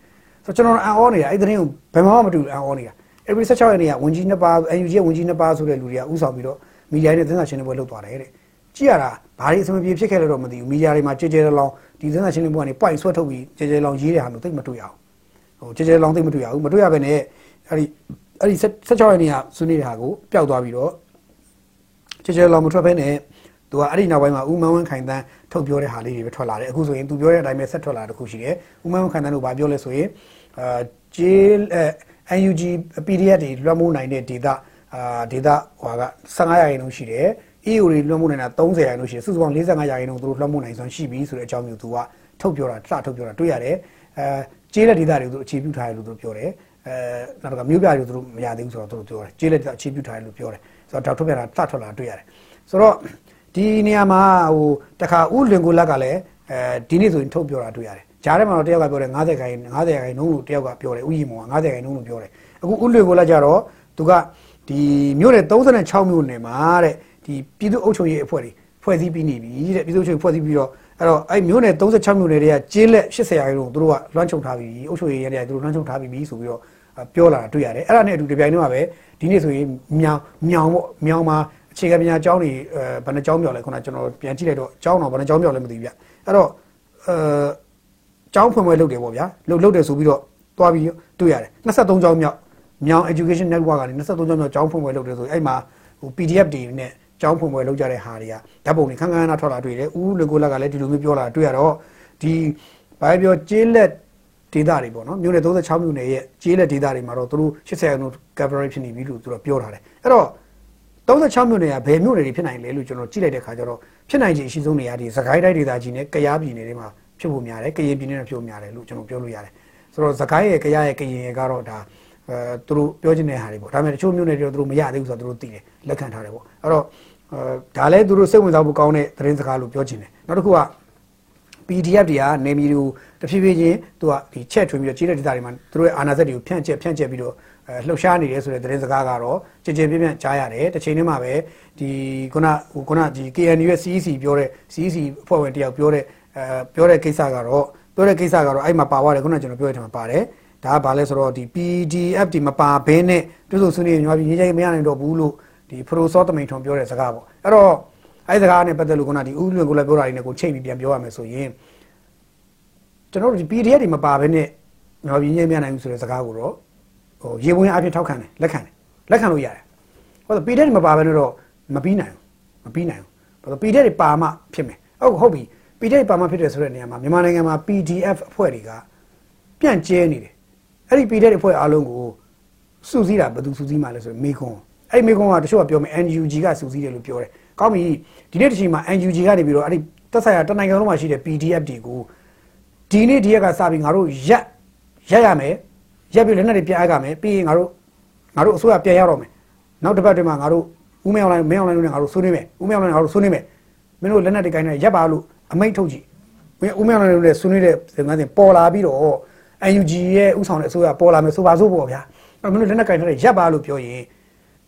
S1: ဆိုတော့ကျွန်တော်အံ့ဩနေတာအဲ့သတင်းကိုဘယ်မှမတူအံ့ဩနေတာဧပြီ16ရက်နေ့ကဝန်ကြီးနှစ်ပါး NUG ရဲ့ဝန်ကြီးနှစ်ပါးဆိုတဲ့လူတွေကဥဆောင်ပြီးတော့ မီဒီယာနဲ့သတင်းစာရှင်းလင်းပွဲလုပ်သွားတယ်တဲ့ကြည့်ရတာဘာတွေအဆင်မပြေဖြစ်ခဲ့လဲတော့မသိဘူးမီဒီယာတွေမှာကြဲကြဲလောင်ဒီသတင်းစာရှင်းလင်းပွဲကနေပွိုင်ဆွဲထုတ်ပြီးကြဲကြဲလောင်ရေးတဲ့ဟာမျိုးသိမတွေ့ရအောင်ဟိုကြဲကြဲလောင်သိမတွေ့ရဘူးမတွေ့ရဘဲနဲ့အဲ့ဒီအဲ့ဒီ16ရက်နေ့ကဆွေးနွေးတဲ့ဟာကိုပျောက်သွားပြီးတော့ကြဲကြဲလောင်မထွက်ဘဲနဲ့သူကအဲ့ဒီနောက်ပိုင်းမှာဦးမန်းဝင်းခိုင်တန်းထုတ်ပြောတဲ့ဟာလေးတွေပဲထွက်လာတယ်အခုဆိုရင်သူပြောတဲ့အတိုင်းပဲဆက်ထွက်လာတဲ့ခုရှိတယ်ဦးမန်းဝင်းခိုင်တန်းတို့ဘာပြောလဲဆိုရင်အာဂျေးအဲ NUG PDF တွေလွှမ်းမိုးနိုင်တဲ့ဒေတာ အာဒေတာဟိုက15ရာခိုင်နှုန်းရှိတယ် EU တွေလွှမ်းမိုးနိုင်တာ30ရာခိုင်နှုန်းရှိတယ်စုစုပေါင်း45ရာခိုင်နှုန်းသူတို့လွှမ်းမိုးနိုင်စွမ်းရှိပြီဆိုတဲ့အကြောင်းမျိုးသူကထုတ်ပြောတာစထုတ်ပြောတာတွေ့ရတယ်အဲကျေးလက်ဒေတာတွေကိုသူအခြေပြုထားတယ်လို့သူပြောတယ်အဲနောက်တော့မြို့ပြတွေသူတို့မရသေးဘူးဆိုတော့သူတို့ပြောတယ်ကျေးလက်ဒေတာအခြေပြုထားတယ်လို့ပြောတယ်ဆိုတော့တောက်ထုတ်ပြတာစထွက်လာတွေ့ရတယ်ဆိုတော့ဒီနေရာမှာဟိုတခါဥလင်ကိုလက်ကလည်းအဲဒီနေ့ဆိုရင်ထုတ်ပြောတာတွေ့ရတယ်ဂျားထဲမှာတော့တယောက်ကပြောတယ်90ခိုင်90ခိုင်နှုန်းလို့တယောက်ကပြောတယ်ဥယျာဉ်မောက90ခိုင်နှုန်းလို့ပြောတယ်အခုဥလင်ကိုလက်ကြတော့သူက ဒီမြို့နယ်36မြို့နယ်မှာတဲ့ဒီပြည်သူ့အုပ်ချုပ်ရေးအဖွဲ့တွေဖွဲ့စည်းပြီးနေပြီတဲ့ပြည်သူ့အုပ်ချုပ်ရေးဖွဲ့စည်းပြီးတော့အဲ့တော့အဲ့မြို့နယ်36မြို့နယ်တွေကကျေးလက်80ရာခိုင်နှုန်းသူတို့ကလွှမ်းခြုံထားပြီးအုပ်ချုပ်ရေးရတဲ့သူတို့လွှမ်းခြုံထားပြီးဆိုပြီးတော့ပြောလာတာတွေ့ရတယ်အဲ့ဒါနဲ့အတူတပြိုင်တည်းမှာပဲဒီနေ့ဆိုရင်မြောင်မြောင်ပေါ့မြောင်မှာအခြေခံပညာကျောင်းတွေအဲဘယ်နှကျောင်းပြောလဲခုနကကျွန်တော်ပြန်ကြည့်လိုက်တော့ကျောင်းတော့ဘယ်နှကျောင်းပြောလဲမသိဘူးဗျအဲ့တော့အဲကျောင်းဖွင့်ပွဲလုပ်တယ်ပေါ့ဗျာလုပ်လုပ်တယ်ဆိုပြီးတော့တွားပြီးတွေ့ရတယ်23ကျောင်းမြောက် မြောင် education network ကနေ23ကျောင်းမြောက်ကျောင်းဖွင့်ပွဲလုပ်တယ်ဆိုအဲ့မှာဟို PDF တွေနဲ့ကျောင်းဖွင့်ပွဲလုပ်ကြတဲ့ဟာတွေကဓာတ်ပုံတွေခန်းခန်းနာထွက်လာတွေ့တယ်ဦးလေကိုလက်ကလည်းဒီလိုမျိုးပြောလာတွေ့ရတော့ဒီဘာပြောကျေးလက်ဒေတာတွေပေါ့နော်မြို့နယ်36မြို့နယ်ရဲ့ကျေးလက်ဒေတာတွေမှာတော့သူတို့80ရာခိုင်နှုန်း coverage ဖြစ်နေပြီလို့သူတို့ပြောထားတယ်အဲ့တော့36မြို့နယ်ကဘယ်မြို့နယ်တွေဖြစ်နိုင်လဲလို့ကျွန်တော်ကြည့်လိုက်တဲ့ခါကျတော့ဖြစ်နိုင်ခြေအရှိဆုံးနေရာဒီစကိုင်းတိုင်းဒေသကြီးနဲ့ကယားပြည်နယ်တွေမှာဖြစ်ဖို့များတယ်ကရင်ပြည်နယ်နဲ့ဖြစ်ဖို့များတယ်လို့ကျွန်တော်ပြောလို့ရတယ်ဆိုတော့စကိုင်းရဲ့ကယားရဲ့ကရင်ရဲ့ကတော့ဒါ အဲသူတို့ပြောချင်တဲ့ဟာတွေပေါ့ဒါပေမဲ့တချို့မြို့နယ်တွေတော့သူတို့မရသေးဘူးဆိုတော့သူတို့သိတယ်လက်ခံထားတယ်ပေါ့အဲ့တော့အဲဒါလည်းသူတို့စိတ်ဝင်စားဖို့ကောင်းတဲ့သတင်းစကားလို့ပြောချင်တယ်နောက်တစ်ခုက PDF တွေကနေမီတို့တဖြည်းဖြည်းချင်းသူကဒီချက်ထွင်ပြီးတော့ကြီးတဲ့ဒေသတွေမှာသူတို့ရဲ့အာဏာစက်တွေကိုဖြန့်ကျက်ဖြန့်ကျက်ပြီးတော့အဲလှုပ်ရှားနေတယ်ဆိုတဲ့သတင်းစကားကတော့ကြည်ကြည်ပြည့်ပြည့်ကြားရတယ်တစ်ချိန်တည်းမှာပဲဒီခုနဟိုခုနဒီ KNU ရဲ့ CEC ပြောတဲ့ CEC အဖွဲ့ဝင်တယောက်ပြောတဲ့အဲပြောတဲ့ကိစ္စကတော့ပြောတဲ့ကိစ္စကတော့အဲ့မှာပါသွားတယ်ခုနကျွန်တော်ပြောတဲ့ထဲမှာပါတယ် ဒါကဘာလဲဆိုတော့ဒီ PDF ဒီမပါဘဲနဲ့တွဲဆိုဆွေးနွေးညွှန်ပြီးရေးချိမရနိုင်တော့ဘူးလို့ဒီပရိုစောတမိန်ထွန်ပြောတဲ့စကားပေါ့အဲ့တော့အဲ့စကားနဲ့ပတ်သက်လို့ခုနဒီဥလွင်ကိုလည်းပြောတာဒီနဲ့ကိုချိန်ပြီးပြန်ပြောရမယ်ဆိုရင်ကျွန်တော်တို့ဒီ PDF တွေမပါဘဲနဲ့ညွှန်ပြီးရေးမရနိုင်ဘူးဆိုတဲ့စကားကိုတော့ဟိုရေဝင်အဖြစ်ထောက်ခံတယ်လက်ခံတယ်လက်ခံလို့ရတယ်ဟောတော့ PDF တွေမပါဘဲတော့မပြီးနိုင်ဘူးမပြီးနိုင်ဘူးဘာလို့ PDF တွေပါမှဖြစ်မယ်ဟုတ်ဟုတ်ပြီ PDF ပါမှဖြစ်တယ်ဆိုတဲ့နေရာမှာမြန်မာနိုင်ငံမှာ PDF အဖွဲ့တွေကပြန့်ကျဲနေတယ် အဲ့ဒီ PDF အဖွဲ့အားလုံးကိုစုစည်းတာဘယ်သူစုစည်းမှလဲဆိုရင်မေခွန်းအဲ့ဒီမေခွန်းကတချို့ကပြောမယ် NUG ကစုစည်းတယ်လို့ပြောတယ်ကောင်းပြီဒီနေ့တစ်ချိန်မှာ NUG ကနေပြီးတော့အဲ့ဒီသက်ဆိုင်ရာတနိုင်ငံလုံးမှာရှိတဲ့ PDF တွေကိုဒီနေ့ဒီရက်ကစပြီးငါတို့ရက်ရက်ရမယ်ရက်ပြီးလက်နက်တွေပြန်အပ်ကြမယ်ပြီးရင်ငါတို့ငါတို့အစိုးရပြန်ရတော့မယ်နောက်တစ်ပတ်တည်းမှာငါတို့ဦးမေအောင်လိုင်းမင်းအောင်လိုင်းတို့နဲ့ငါတို့ဆွေးနွေးမယ်ဦးမေအောင်လိုင်းငါတို့ဆွေးနွေးမယ်မင်းတို့လက်နက်တွေကိုင်းနေရက်ပါလို့အမိန့်ထုတ်ကြည့်မင်းဦးမေအောင်လိုင်းတို့နဲ့ဆွေးနွေးတဲ့ငန်းစဉ်ပေါ်လာပြီးတော့ UNG ရဲ့ဥဆောင်တဲ့အစိုးရပေါ်လာမယ်ဆိုပါစို့ပေါ့ဗျာအဲ့မင်းတို့လက်နက်ကိုင်းတဲ့ရက်ပါလို့ပြောရင်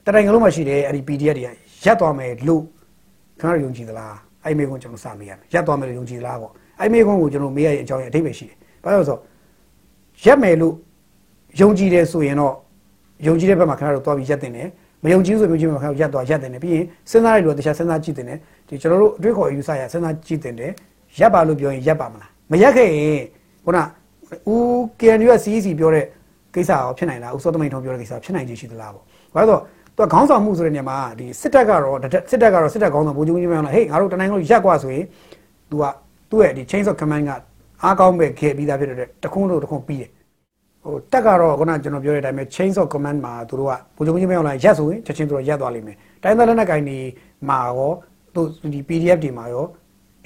S1: တနိုင်ငံလုံးမှာရှိတဲ့အဲ့ဒီ PDF တွေကရက်သွားမယ်လို့ခင်ဗျားတို့ယုံကြည်သလားအဲ့မေကွန်းကျွန်တော်စမေးရမယ်ရက်သွားမယ်လို့ယုံကြည်သလားပေါ့အဲ့မေကွန်းကိုကျွန်တော်မေးရတဲ့အကြောင်းရအထိပ္ပယ်ရှိတယ်ဘာလို့လဲဆိုတော့ရက်မယ်လို့ယုံကြည်တယ်ဆိုရင်တော့ယုံကြည်တဲ့ဘက်မှာခင်ဗျားတို့သွားပြီးရက်တင်တယ်မယုံကြည်ဆိုမျိုးချင်းမှာခင်ဗျားတို့ရက်သွားရက်တင်တယ်ပြီးရင်စဉ်းစားရလို့တခြားစဉ်းစားကြည့်တင်တယ်ဒီကျွန်တော်တို့အတွေ့အခေါ်အယူဆရစဉ်းစားကြည့်တင်တယ်ရက်ပါလို့ပြောရင်ရက်ပါမလားမရက်ခဲ့ရင်ခုန ဦး KNU က CEC ပြောတဲ့ကိစ္စရောဖြစ်နိုင်လားဦးစောသမိန်ထုံပြောတဲ့ကိစ္စဖြစ်နိုင်ခြင်းရှိသလားပေါ့ဘာလို့ဆိုတော့သူကခေါင်းဆောင်မှုဆိုတဲ့နေရာမှာဒီစစ်တပ်ကတော့စစ်တပ်ကတော့စစ်တပ်ခေါင်းဆောင်ဗိုလ်ချုပ်ကြီးမင်းအောင်ဟေးငါတို့တနိုင်ငံလုံးရက်กว่าဆိုရင် तू ကသူ့ရဲ့ဒီ chain of command ကအားကောင်းပဲခဲ့ပြီးသားဖြစ်တဲ့တခုံးလို့တခုံးပြီးတယ်ဟိုတက်ကတော့ခုနကျွန်တော်ပြောတဲ့အတိုင်းပဲ chain of command မှာသူတို့ကဗိုလ်ချုပ်ကြီးမင်းအောင်ရက်ဆိုရင်ချက်ချင်းသူတို့ရက်သွားလိမ့်မယ်တိုင်းသားလက်နက်ကိုင်တွေမှာရော သူဒီ PDF တွေမှာရော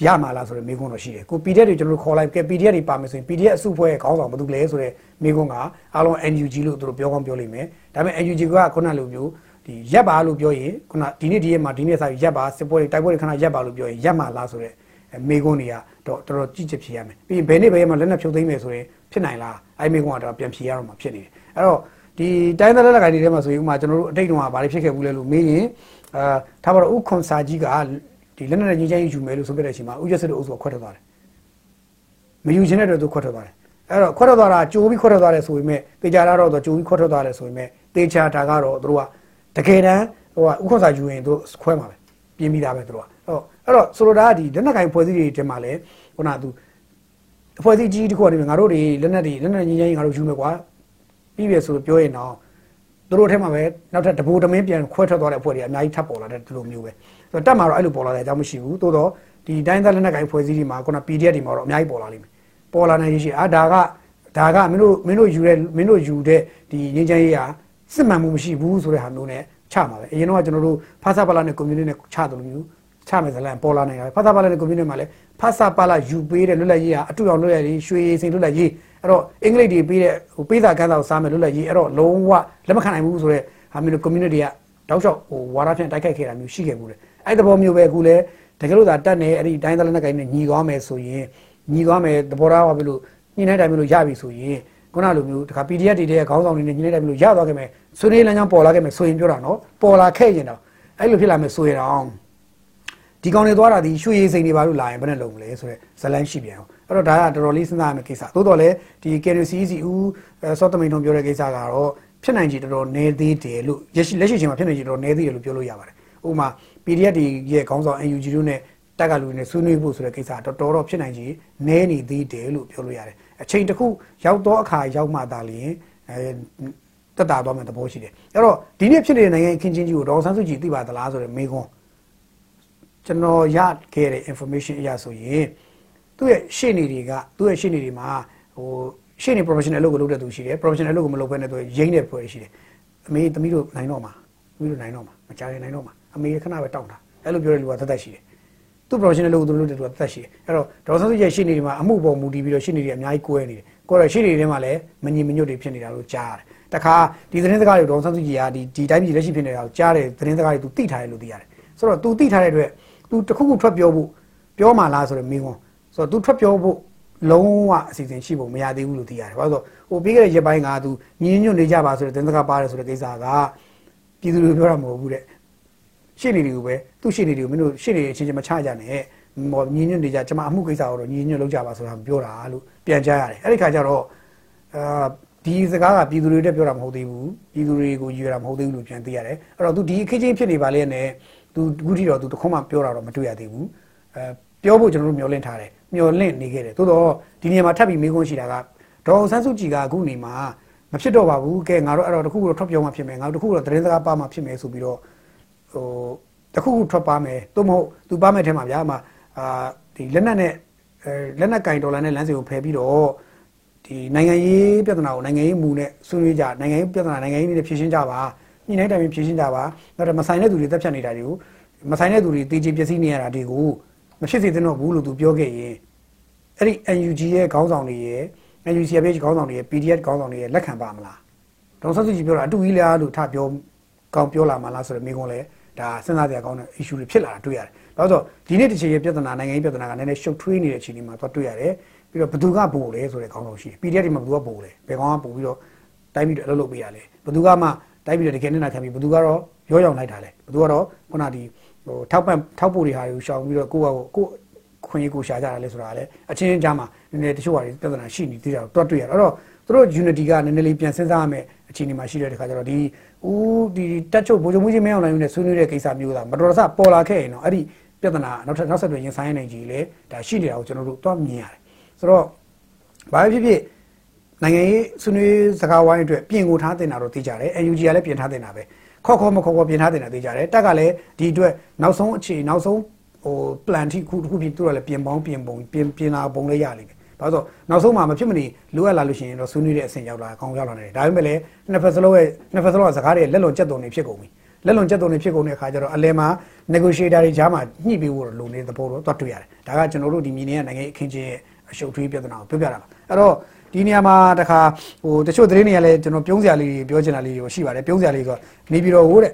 S1: ရမှာလားဆိုတဲ့မေးခွန်းတော့ရှိတယ်ကို PDF တွေကျွန်တော်တို့ခေါ်လိုက်ကဲ PDF တွေပါမယ်ဆိုရင် PDF အစုဖွဲ့ရဲ့ခေါင်းဆောင်ဘာလို့လဲဆိုတဲ့မေးခွန်းကအားလုံး NUG လို့သူတို့ပြောကောင်းပြောလိမ့်မယ်ဒါပေမဲ့ NUG ကခုနလိုမျိုးဒီရက်ပါလို့ပြောရင်ခုနဒီနေ့ဒီရက်မှာဒီနေ့စာရက်ပါစစ်ပွဲတွေတိုက်ပွဲတွေခဏရက်ပါလို့ပြောရင်ရက်မှာလားဆိုတဲ့မေးခွန်းတွေကတော့တော်တော်ကြည့်ချက်ဖြေရမယ်ပြီးရင်ဘယ်နေ့ဘယ်မှာလက်နက်ဖြုတ်သိမ်းမယ်ဆိုရင်ဖြစ်နိုင်လားအဲ့မေးခွန်းကတော့ပြန်ဖြေရတော့မှာဖြစ်နေတယ်အဲ့တော့ဒီတိုင်းသားလက်လက်ကိုင်တွေထဲမှာဆိုရင်ဥမာကျွန်တော်တို့အတိတ်တုန်းကဘာတွေဖြစ်ခဲ့ဘူးလဲလို့မေးရင်အာထားပါတော့ဥခွန်စာကြီးက ဒီလက်နက်နဲ့ကြီးချမ်းယူမယ်လို့ဆိုပြတဲ့အချိန်မှာဥကျစစ်တို့အုပ်စုကခွက်ထွက်သွားတယ်မယူခြင်းတဲ့အတွက်သူခွက်ထွက်သွားတယ်အဲ့တော့ခွက်ထွက်သွားတာကြိုးပြီးခွက်ထွက်သွားတယ်ဆိုပေမဲ့တေချာတော့တော့ကြိုးပြီးခွက်ထွက်သွားတယ်ဆိုပေမဲ့တေချာတာကတော့တို့ကတကယ်တမ်းဟိုကဥခွန်စာယူရင်တို့ခွဲမှာပဲပြင်းပြီးသားပဲတို့ကအဲ့တော့အဲ့တော့ဆိုလိုတာကဒီလက်နက်ကင်ဖွဲ့စည်းတွေထဲမှာလည်းခုနကသူအဖွဲ့အစည်းကြီးတစ်ခုအနေနဲ့ငါတို့တွေလက်နက်တွေလက်နက်ကြီးကြီးငါတို့ယူမယ်ကွာပြီးပြီဆိုပြောရင်တော့သူတို့ထဲမှာပဲနောက်ထပ်တဘူတမင်းပြန်ခွဲထွက်သွားတဲ့အဖွဲ့တွေအများကြီးထပ်ပေါ်လာတဲ့ဒီလိုမျိုးပဲ ဆိုတော့တက်မှာတော့အဲ့လိုပေါ်လာတဲ့အကြောင်းမရှိဘူးသို့တော့ဒီတိုင်းသားလက်နက်ကိုင်ဖွဲ့စည်းတွေမှာခုန PDF တွေမှာတော့အများကြီးပေါ်လာလိမ့်မယ်ပေါ်လာနိုင်ရှိအာဒါကဒါကမင်းတို့မင်းတို့ယူတဲ့မင်းတို့ယူတဲ့ဒီငင်းချမ်းရေးဟာစစ်မှန်မှုမရှိဘူးဆိုတဲ့ဟာမျိုးနဲ့ချမှာပဲအရင်တော့ကျွန်တော်တို့ဖာစာပါလာနဲ့ community နဲ့ချတယ်လို့မျိုးချမယ်ဇလန်ပေါ်လာနေတာဖာစာပါလာနဲ့ community မှာလည်းဖာစာပါလာယူပေးတဲ့လွတ်လပ်ရေးဟာအတူအောင်လွတ်လပ်ရေးရွှေရည်စိန်လွတ်လပ်ရေးအဲ့တော့အင်္ဂလိပ်တွေပေးတဲ့ဟိုပေးစာကမ်းစာကိုစားမယ်လွတ်လပ်ရေးအဲ့တော့လုံးဝလက်မခံနိုင်ဘူးဆိုတော့ဟာမျိုး community ကတောက်လျှောက်ဟိုဝါရဖြန့်တိုက်ခိုက်ခဲ့တာမျိုးရှိခဲ့ဘူးလေ အဲ့ဒီသဘောမျိုးပဲအခုလည်းတကယ်လို့သာတက်နေအဲ့ဒီတိုင်းသားလက်နက်ကိုင်နဲ့ညီသွားမယ်ဆိုရင်ညီသွားမယ်သဘောထားပါပြီလို့ညီနိုင်တိုင်းမျိုးလို့ရပြီဆိုရင်ခုနလိုမျိုးတခါ PDF တွေတဲ့ခေါင်းဆောင်တွေနဲ့ညီနိုင်တိုင်းမျိုးလို့ရသွားခဲ့မယ်ဆွေးနွေးလမ်းကြောင်းပေါ်လာခဲ့မယ်ဆိုရင်ပြောတာနော်ပေါ်လာခဲ့ရင်တော့အဲ့လိုဖြစ်လာမယ်ဆိုရင်တော့ဒီကောင်တွေသွားတာဒီရွှေရည်စိန်တွေဘာလို့လာရင်ဘယ်နဲ့လုံမလဲဆိုတော့ဇလန်းရှိပြန်အောင်အဲ့တော့ဒါကတော်တော်လေးစဉ်းစားရမယ့်ကိစ္စသို့တော်လည်းဒီ KNCC ဦးစောတမိန်ထုံပြောတဲ့ကိစ္စကတော့ဖြစ်နိုင်ချေတော်တော်နည်းသေးတယ်လို့လက်ရှိလက်ရှိချိန်မှာဖြစ်နိုင်ချေတော်တော်နည်းသေးတယ်လို့ပြောလို့ရပါတယ်ဥပမာ PDF တွေရဲ့ခေါင်းဆောင် NUG တို့နဲ့တက်ကလူတွေနဲ့ဆွေးနွေးဖို့ဆိုတဲ့ကိစ္စတော်တော်တော့ဖြစ်နိုင်ချေနည်းနေသေးတယ်လို့ပြောလို့ရတယ်အချိန်တစ်ခုရောက်တော့အခါရောက်မှသာလျှင်အဲတက်တာတော့မှသဘောရှိတယ်အဲ့တော့ဒီနေ့ဖြစ်နေတဲ့နိုင်ငံအခင်းချင်းကြီးကိုဒေါ်ဆန်းစုကြည်သိပါသလားဆိုတဲ့မေးခွန်းကျွန်တော်ရခဲ့တဲ့ information အရဆိုရင်သူ့ရဲ့ရှေ့နေတွေကသူ့ရဲ့ရှေ့နေတွေမှာဟိုရှေ့နေ professional လုပ်ကိုလုပ်တဲ့သူရှိတယ် professional လုပ်ကိုမလုပ်ဘဲနဲ့သူရင်းတဲ့ဖွဲ့ရှိတယ်အမေသမီးတို့နိုင်တော့မှာသမီးတို့နိုင်တော့မှာမကြရင်နိုင်တော့မှာ အမေခဏပဲတောက်တာအဲ့လိုပြောတဲ့လူကသက်သက်ရှိတယ်သူ professional လုပ်ကိုသူလုပ်တဲ့လူကသက်သက်ရှိတယ်အဲ့တော့ဒေါ်ဆန်းစုကြည်ရှေ့နေတွေမှာအမှုပေါ်မူတည်ပြီးတော့ရှေ့နေတွေအများကြီးကွဲနေတယ်ကိုယ်တော့ရှေ့နေတွေထဲမှာလည်းမညီမညွတ်တွေဖြစ်နေတာလို့ကြားရတယ်တခါဒီသတင်းစကားတွေဒေါ်ဆန်းစုကြည်ကဒီဒီတိုင်းပြည်လက်ရှိဖြစ်နေတာကိုကြားတယ်သတင်းစကားတွေသူသိထားတယ်လို့သိရတယ်ဆိုတော့ तू သိထားတဲ့အတွက် तू တခုခုထွက်ပြောဖို့ပြောမှလားဆိုတော့မိကွန်းဆိုတော့ तू ထွက်ပြောဖို့လုံးဝအစီအစဉ်ရှိဖို့မရသေးဘူးလို့သိရတယ်။ဘာလို့ဆိုဟိုပြီးခဲ့တဲ့ရက်ပိုင်းက तू ညီညွတ်နေကြပါဆိုတဲ့သတင်းစကားပါတယ်ဆိုတဲ့ကိစ္စကပြည်သူတွေပြောတာမဟုတ်ဘူးတဲ့။ ရှင်းနေတယ်ကိုပဲသူ့ရှင်းနေတယ်ကိုမင်းတို့ရှင်းနေတဲ့အချင်းချင်းမချကြနဲ့။မော်ညီညွတ်နေကြကျွန်မအမှုကိစ္စကိုတော့ညီညွတ်လုပ်ကြပါဆိုတာပြောတာလို့ပြန်ကြားရတယ်။အဲ့ဒီခါကျတော့အာဒီစကားကပြည်သူတွေတက်ပြောတာမဟုတ်သေးဘူး။ပြည်သူတွေကိုယူရတာမဟုတ်သေးဘူးလို့ပြန်သိရတယ်။အဲ့တော့ तू ဒီအခင်းချင်းဖြစ်နေပါလေနဲ့။ तू အခုထိတော့ तू တခွန်းမှပြောတာတော့မတွေ့ရသေးဘူး။အဲပြောဖို့ကျွန်တော်တို့မျှော်လင့်ထားတယ်မျှော်လင့်နေခဲ့တယ်သို့တော့ဒီနေရာမှာထပ်ပြီးမေးခွန်းရှိတာကဒေါ်ဆန်းစုကြည်ကအခုနေမှာမဖြစ်တော့ပါဘူးကဲငါတို့အဲ့တော့တခုခုတော့ထွက်ပြောမှဖြစ်မယ်ငါတို့တခုခုတော့သတင်းစကားပါမှဖြစ်မယ်ဆိုပြီးတော့ ဟိုတခုခုထွက်ပါမယ်သို့မဟုတ်သူပါမယ်ထဲမှာဗျာအမအာဒီလက်နက်နဲ့အဲလက်နက်ကင်ဒေါ်လာနဲ့လမ်းစီကိုဖယ်ပြီးတော့ဒီနိုင်ငံရေးပြဿနာကိုနိုင်ငံရေးမူနဲ့ဆွေးနွေးကြနိုင်ငံရေးပြဿနာနိုင်ငံရေးနဲ့ဖြေရှင်းကြပါညှိနှိုင်းတိုင်ပင်ဖြေရှင်းကြပါနောက်တော့မဆိုင်တဲ့သူတွေတက်ဖြတ်နေတာတွေကိုမဆိုင်တဲ့သူတွေတေးချပျက်စီးနေရတာတွေကိုမဖြစ်စေသင့်တော့ဘူးလို့သူပြောခဲ့ရင်အဲ့ဒီ NUG ရဲ့ခေါင်းဆောင်တွေရဲ့ NUCFH ခေါင်းဆောင်တွေရဲ့ PDF ခေါင်းဆောင်တွေရဲ့လက်ခံပါမလားဒေါက်ဆာစုကြည်ပြောတာအတူကြီးလားလို့ထပြောကောင်းပြောလာမှလားဆိုတော့မိကုန်းလဲ ဒါစဉ်းစားစရာကောင်းတဲ့ issue တွေဖြစ်လာတာတွေ့ရတယ်။ဘာလို့ဆိုဒီနေ့တစ်ချိန်ရဲ့ပြဿနာနိုင်ငံရေးပြဿနာကလည်းနည်းနည်းရှုပ်ထွေးနေတဲ့အခြေအနေမှာသွားတွေ့ရတယ်။ပြီးတော့ဘသူကပို့လဲဆိုတဲ့ခေါင်းဆောင်ရှိတယ်။ PDF တွေမှာဘသူကပို့လဲ။ဘယ်ကောင်ကပို့ပြီးတော့တိုင်းပြီးတော့အလုပ်လုပ်ပေးရလဲ။ဘသူကမှတိုင်းပြီးတော့တကယ်နဲ့နာခံပြီးဘသူကတော့ရောရောင်လိုက်တာလဲ။ဘသူကတော့ခုနဒီဟိုထောက်ပံ့ထောက်ပို့တွေဟာကိုရှောင်ပြီးတော့ကိုယ့်ဟာကိုကိုခွင့်ရေးကိုရှာကြတာလဲဆိုတာလည်းအချင်းချင်းကြားမှာနည်းနည်းတချို့ဟာတွေပြဿနာရှိနေသေးတာတော့တွတ်တွေ့ရတော့အဲ့တော့သူတို့ unity ကနည်းနည်းလေးပြန်စဉ်းစားရမယ် အခြေအနေမှာရှိတဲ့တခါကျတော့ဒီဦးဒီတက်ချုပ်ဗိုလ်ချုပ်မှုကြီးမင်းအောင်နိုင်ဦးနဲ့ဆွေးနွေးတဲ့ကိစ္စမျိုးသာမတော်တဆပေါ်လာခဲ့ရင်တော့အဲ့ဒီပြဿနာနောက်ထပ်နောက်ဆက်တွဲရင်ဆိုင်နိုင်ကြီးလေဒါရှိနေတာကိုကျွန်တော်တို့တော့မြင်ရတယ်ဆိုတော့ဘာဖြစ်ဖြစ်နိုင်ငံရေးဆွေးနွေးစကားဝိုင်းအတွက်ပြင်ကိုထားတင်တာတော့သိကြတယ် UNG ကလည်းပြင်ထားတင်တာပဲခေါ်ခေါ်မခေါ်ခေါ်ပြင်ထားတင်တာသိကြတယ်တက်ကလည်းဒီအတွက်နောက်ဆုံးအခြေနောက်ဆုံးဟို plan ထိခုတစ်ခုပြင်သူတို့လည်းပြင်ပေါင်းပြင်ပုံပြင်ပြင်လာပုံလေးရလိမ့်မယ် ဘာလို့ဆိုနောက်ဆုံးမှာမဖြစ်မနေလိုအပ်လာလို့ရှိရင်တော့ဆွေးနွေးတဲ့အဆင့်ရောက်လာအကောင်းရောက်လာတယ်ဒါပေမဲ့လည်းနှစ်ဖက်စလုံးရဲ့နှစ်ဖက်စလုံးကစကားတွေလက်လွန်ကျက်သွန်နေဖြစ်ကုန်ပြီလက်လွန်ချက်သွန်တွေဖြစ်ကုန်တဲ့အခါကျတော့အလဲမှာ negotiator တွေကြားမှာညှိပေးဖို့လုံနေတဲ့သဘောတော့သွားတွေ့ရတယ်ဒါကကျွန်တော်တို့ဒီမြင်းနေနိုင်ငံအခင်းချင်းရဲ့အရှုပ်ထွေးပြဿနာကိုပြောပြတာပါအဲ့တော့ဒီနေရာမှာတခါဟိုတချို့သတင်းတွေကလည်းကျွန်တော်ပြုံးစရာလေးတွေပြောချင်တာလေးတွေရှိပါတယ်ပြုံးစရာလေးဆိုတော့နေပြည်တော်ဟိုတဲ့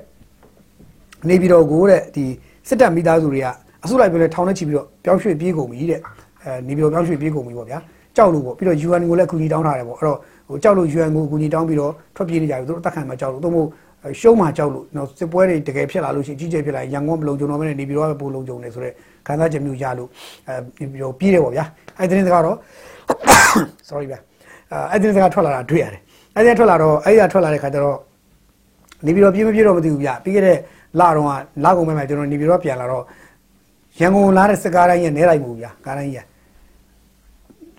S1: နေပြည်တော်ကိုတဲ့ဒီစစ်တပ်မိသားစုတွေကအစုလိုက်ပြောလဲထောင်နဲ့ချီပြီးတော့ပြောင်းရွှေ့ပြေးကုန်ပြီတဲ့ အဲနေပြည်တော်ပြောင်းရွှေ့ပြေးကုန်ပြီပေါ့ဗျာကြောက်လို့ပေါ့ပြီးတော့ UN ကိုလည်းအကူအညီတောင်းထားတယ်ပေါ့အဲ့တော့ဟိုကြောက်လို့ UN ကိုအကူအညီတောင်းပြီးတော့ထွက်ပြေးနေကြပြီသူတို့အသက်ခံမှာကြောက်လို့သူတို့ရှုံးမှာကြောက်လို့နော်စစ်ပွဲတွေတကယ်ဖြစ်လာလို့ရှိရင်ကြီးကျယ်ဖြစ်လာရင်ရန်ကုန်မလုံခြုံတော့ဘဲနေပြည်တော်ကပိုလုံခြုံနေဆိုတော့ခံစားချက်မျိုးရလို့အဲပြီးတော့ပြေးတယ်ပေါ့ဗျာအဲ့ဒီသတင်းစကားတော့ sorry ဗျာအဲ့ဒီသတင်းစကားထွက်လာတာတွေ့ရတယ်အဲ့ဒီထွက်လာတော့အဲ့ဒီကထွက်လာတဲ့ခါကျတော့နေပြည်တော်ပြေးမပြေးတော့မသိဘူးဗျပြီးခဲ့တဲ့လတော့ကလကုန်မဲ့မှာကျွန်တော်နေပြည်တော်ပြန်လာတော့ရန်ကုန်လာတဲ့စစ်ကားတိုင်းရဲ့နဲလိုက်မှုဗျာကားတိုင်းရဲ့